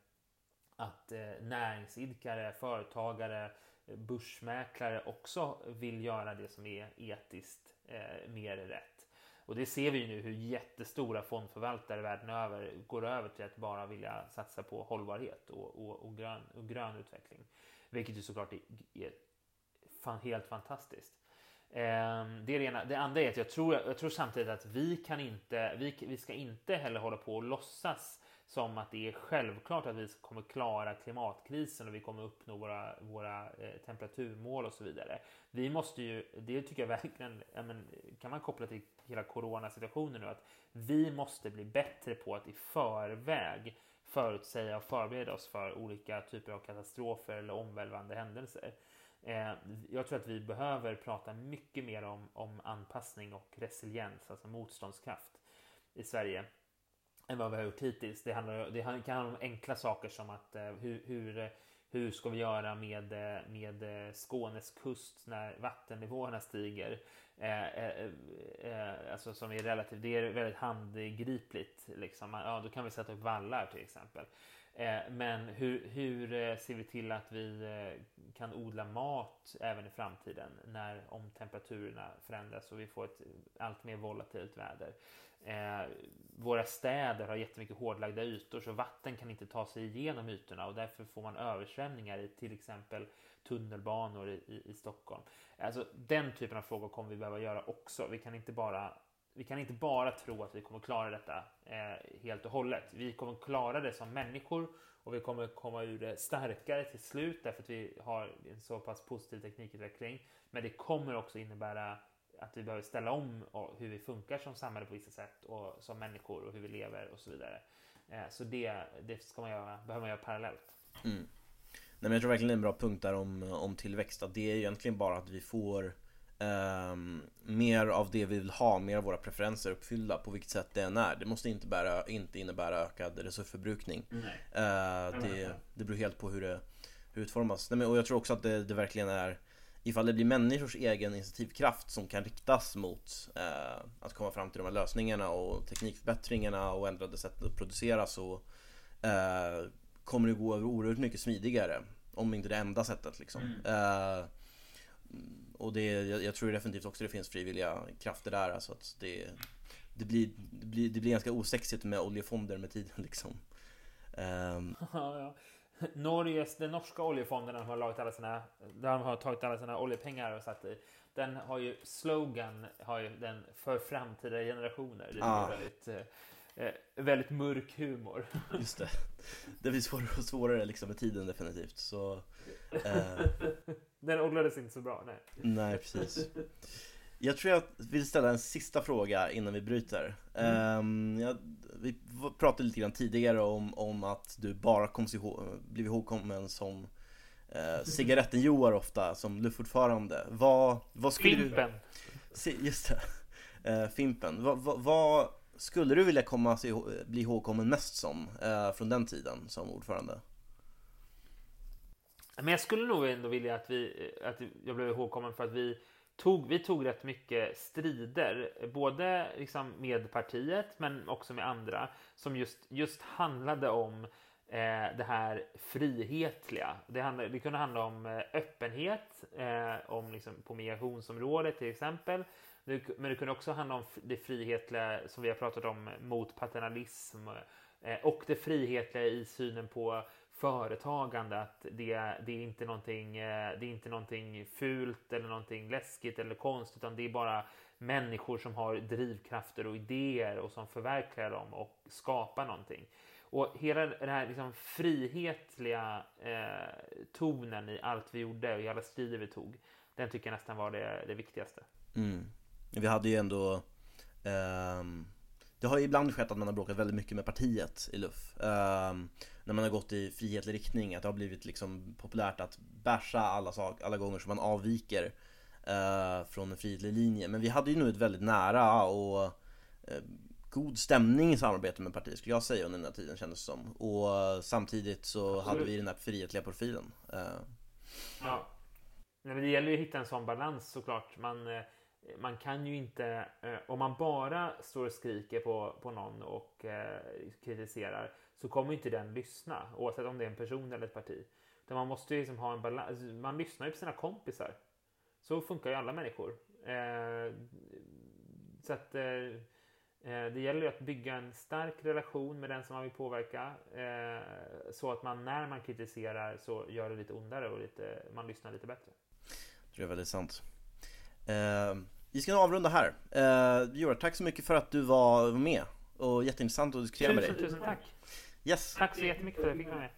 att eh, näringsidkare, företagare, börsmäklare också vill göra det som är etiskt eh, mer rätt. Och det ser vi ju nu hur jättestora fondförvaltare världen över går över till att bara vilja satsa på hållbarhet och, och, och, grön, och grön utveckling. Vilket ju såklart är, är fan, helt fantastiskt. Ehm, det, är det, ena. det andra är att jag tror, jag tror samtidigt att vi kan inte, vi, vi ska inte heller hålla på och låtsas som att det är självklart att vi kommer klara klimatkrisen och vi kommer uppnå våra, våra eh, temperaturmål och så vidare. Vi måste ju, det tycker jag verkligen, ja, men, kan man koppla till hela coronasituationen nu, att vi måste bli bättre på att i förväg förutsäga och förbereda oss för olika typer av katastrofer eller omvälvande händelser. Eh, jag tror att vi behöver prata mycket mer om, om anpassning och resiliens, alltså motståndskraft i Sverige än vad vi har gjort hittills. Det, handlar, det kan handla om enkla saker som att eh, hur, hur, hur ska vi göra med, eh, med eh, Skånes kust när vattennivåerna stiger? Eh, eh, eh, alltså som är relativt, det är väldigt handgripligt. Liksom. Ja, då kan vi sätta upp vallar till exempel. Eh, men hur, hur eh, ser vi till att vi eh, kan odla mat även i framtiden när om temperaturerna förändras och vi får ett allt mer volatilt väder? våra städer har jättemycket hårdlagda ytor så vatten kan inte ta sig igenom ytorna och därför får man översvämningar i till exempel tunnelbanor i, i, i Stockholm. Alltså den typen av frågor kommer vi behöva göra också. Vi kan inte bara vi kan inte bara tro att vi kommer klara detta eh, helt och hållet. Vi kommer klara det som människor och vi kommer komma ur det starkare till slut därför att vi har en så pass positiv teknikutveckling. Men det kommer också innebära att vi behöver ställa om hur vi funkar som samhälle på vissa sätt och som människor och hur vi lever och så vidare. Eh, så det, det ska man göra, behöver man göra parallellt. Mm. Nej, men jag tror verkligen det är en bra punkt där om, om tillväxt. Att det är egentligen bara att vi får Um, mer av det vi vill ha, mer av våra preferenser uppfyllda på vilket sätt det än är. Det måste inte, bära, inte innebära ökad resursförbrukning. Uh, det, det beror helt på hur det, hur utformas. Nej, men, och jag tror också att det, det, verkligen är Ifall det blir människors egen initiativkraft som kan riktas mot uh, att komma fram till de här lösningarna och teknikförbättringarna och ändrade sätt att producera så uh, kommer det gå oerhört mycket smidigare. Om inte det enda sättet liksom. Mm och det, jag, jag, tror definitivt också det finns frivilliga krafter där. Alltså att det, det, blir, det, blir, det blir ganska osexigt med oljefonder med tiden [LAUGHS] liksom. [LAUGHS] Um. Norges, den norska oljefonden har lagt alla sina, där de har tagit alla sina oljepengar och satt i. Den har ju slogan, har ju den för framtida generationer. Det är ah. väldigt, eh, väldigt mörk humor. Just det. Det blir svårare och svårare liksom med tiden definitivt. Så, eh. [LAUGHS] Den odlades inte så bra, nej. Nej, precis. Jag tror jag vill ställa en sista fråga innan vi bryter. Mm. Um, jag, vi pratade lite grann tidigare om, om att du bara kom ihåg, blev ihågkommen som uh, cigaretten-Joar ofta, som luftfortfarande. Vad, vad skulle Fimpen! Du, just det, uh, Fimpen. Vad, vad, vad, skulle du vilja komma, bli ihågkommen mest som uh, från den tiden som ordförande? Men jag skulle nog ändå vilja att, vi, eh, att jag blev ihågkommen för att vi tog, vi tog rätt mycket strider, både liksom med partiet men också med andra, som just, just handlade om eh, det här frihetliga. Det, handlade, det kunde handla om eh, öppenhet, eh, om liksom på migrationsområdet till exempel. Det, men det kunde också handla om det frihetliga som vi har pratat om mot paternalism eh, och det frihetliga i synen på företagande, att det, det, är inte någonting, eh, det är inte någonting fult eller någonting läskigt eller konst utan det är bara människor som har drivkrafter och idéer och som förverkligar dem och skapar någonting. Och hela den här liksom frihetliga eh, tonen i allt vi gjorde och i alla strider vi tog, den tycker jag nästan var det, det viktigaste. Mm. Vi hade ju ändå eh, det har ju ibland skett att man har bråkat väldigt mycket med partiet i LUF. Eh, när man har gått i frihetlig riktning, att det har blivit liksom populärt att bärsa alla, sak, alla gånger som man avviker uh, från en frihetlig linje. Men vi hade ju nu ett väldigt nära och uh, god stämning i samarbete med partiet skulle jag säga under den här tiden kändes det som. Och samtidigt så Absolut. hade vi den här frihetliga profilen. Uh. Ja. Nej, men det gäller ju att hitta en sån balans såklart. Man, man kan ju inte, eh, om man bara står och skriker på, på någon och eh, kritiserar så kommer inte den lyssna oavsett om det är en person eller ett parti. Utan man måste ju liksom ha en balans. Alltså, man lyssnar ju på sina kompisar. Så funkar ju alla människor. Eh, så att eh, eh det gäller ju att bygga en stark relation med den som man vill påverka. Eh, så att man när man kritiserar så gör det lite ondare och lite, man lyssnar lite bättre. Det är väldigt sant. Eh, vi ska avrunda här. Eh, Jura, tack så mycket för att du var med och jätteintressant att diskutera med dig. Tusen, tusen tack. Yes. Tack så jättemycket för att jag fick vara med.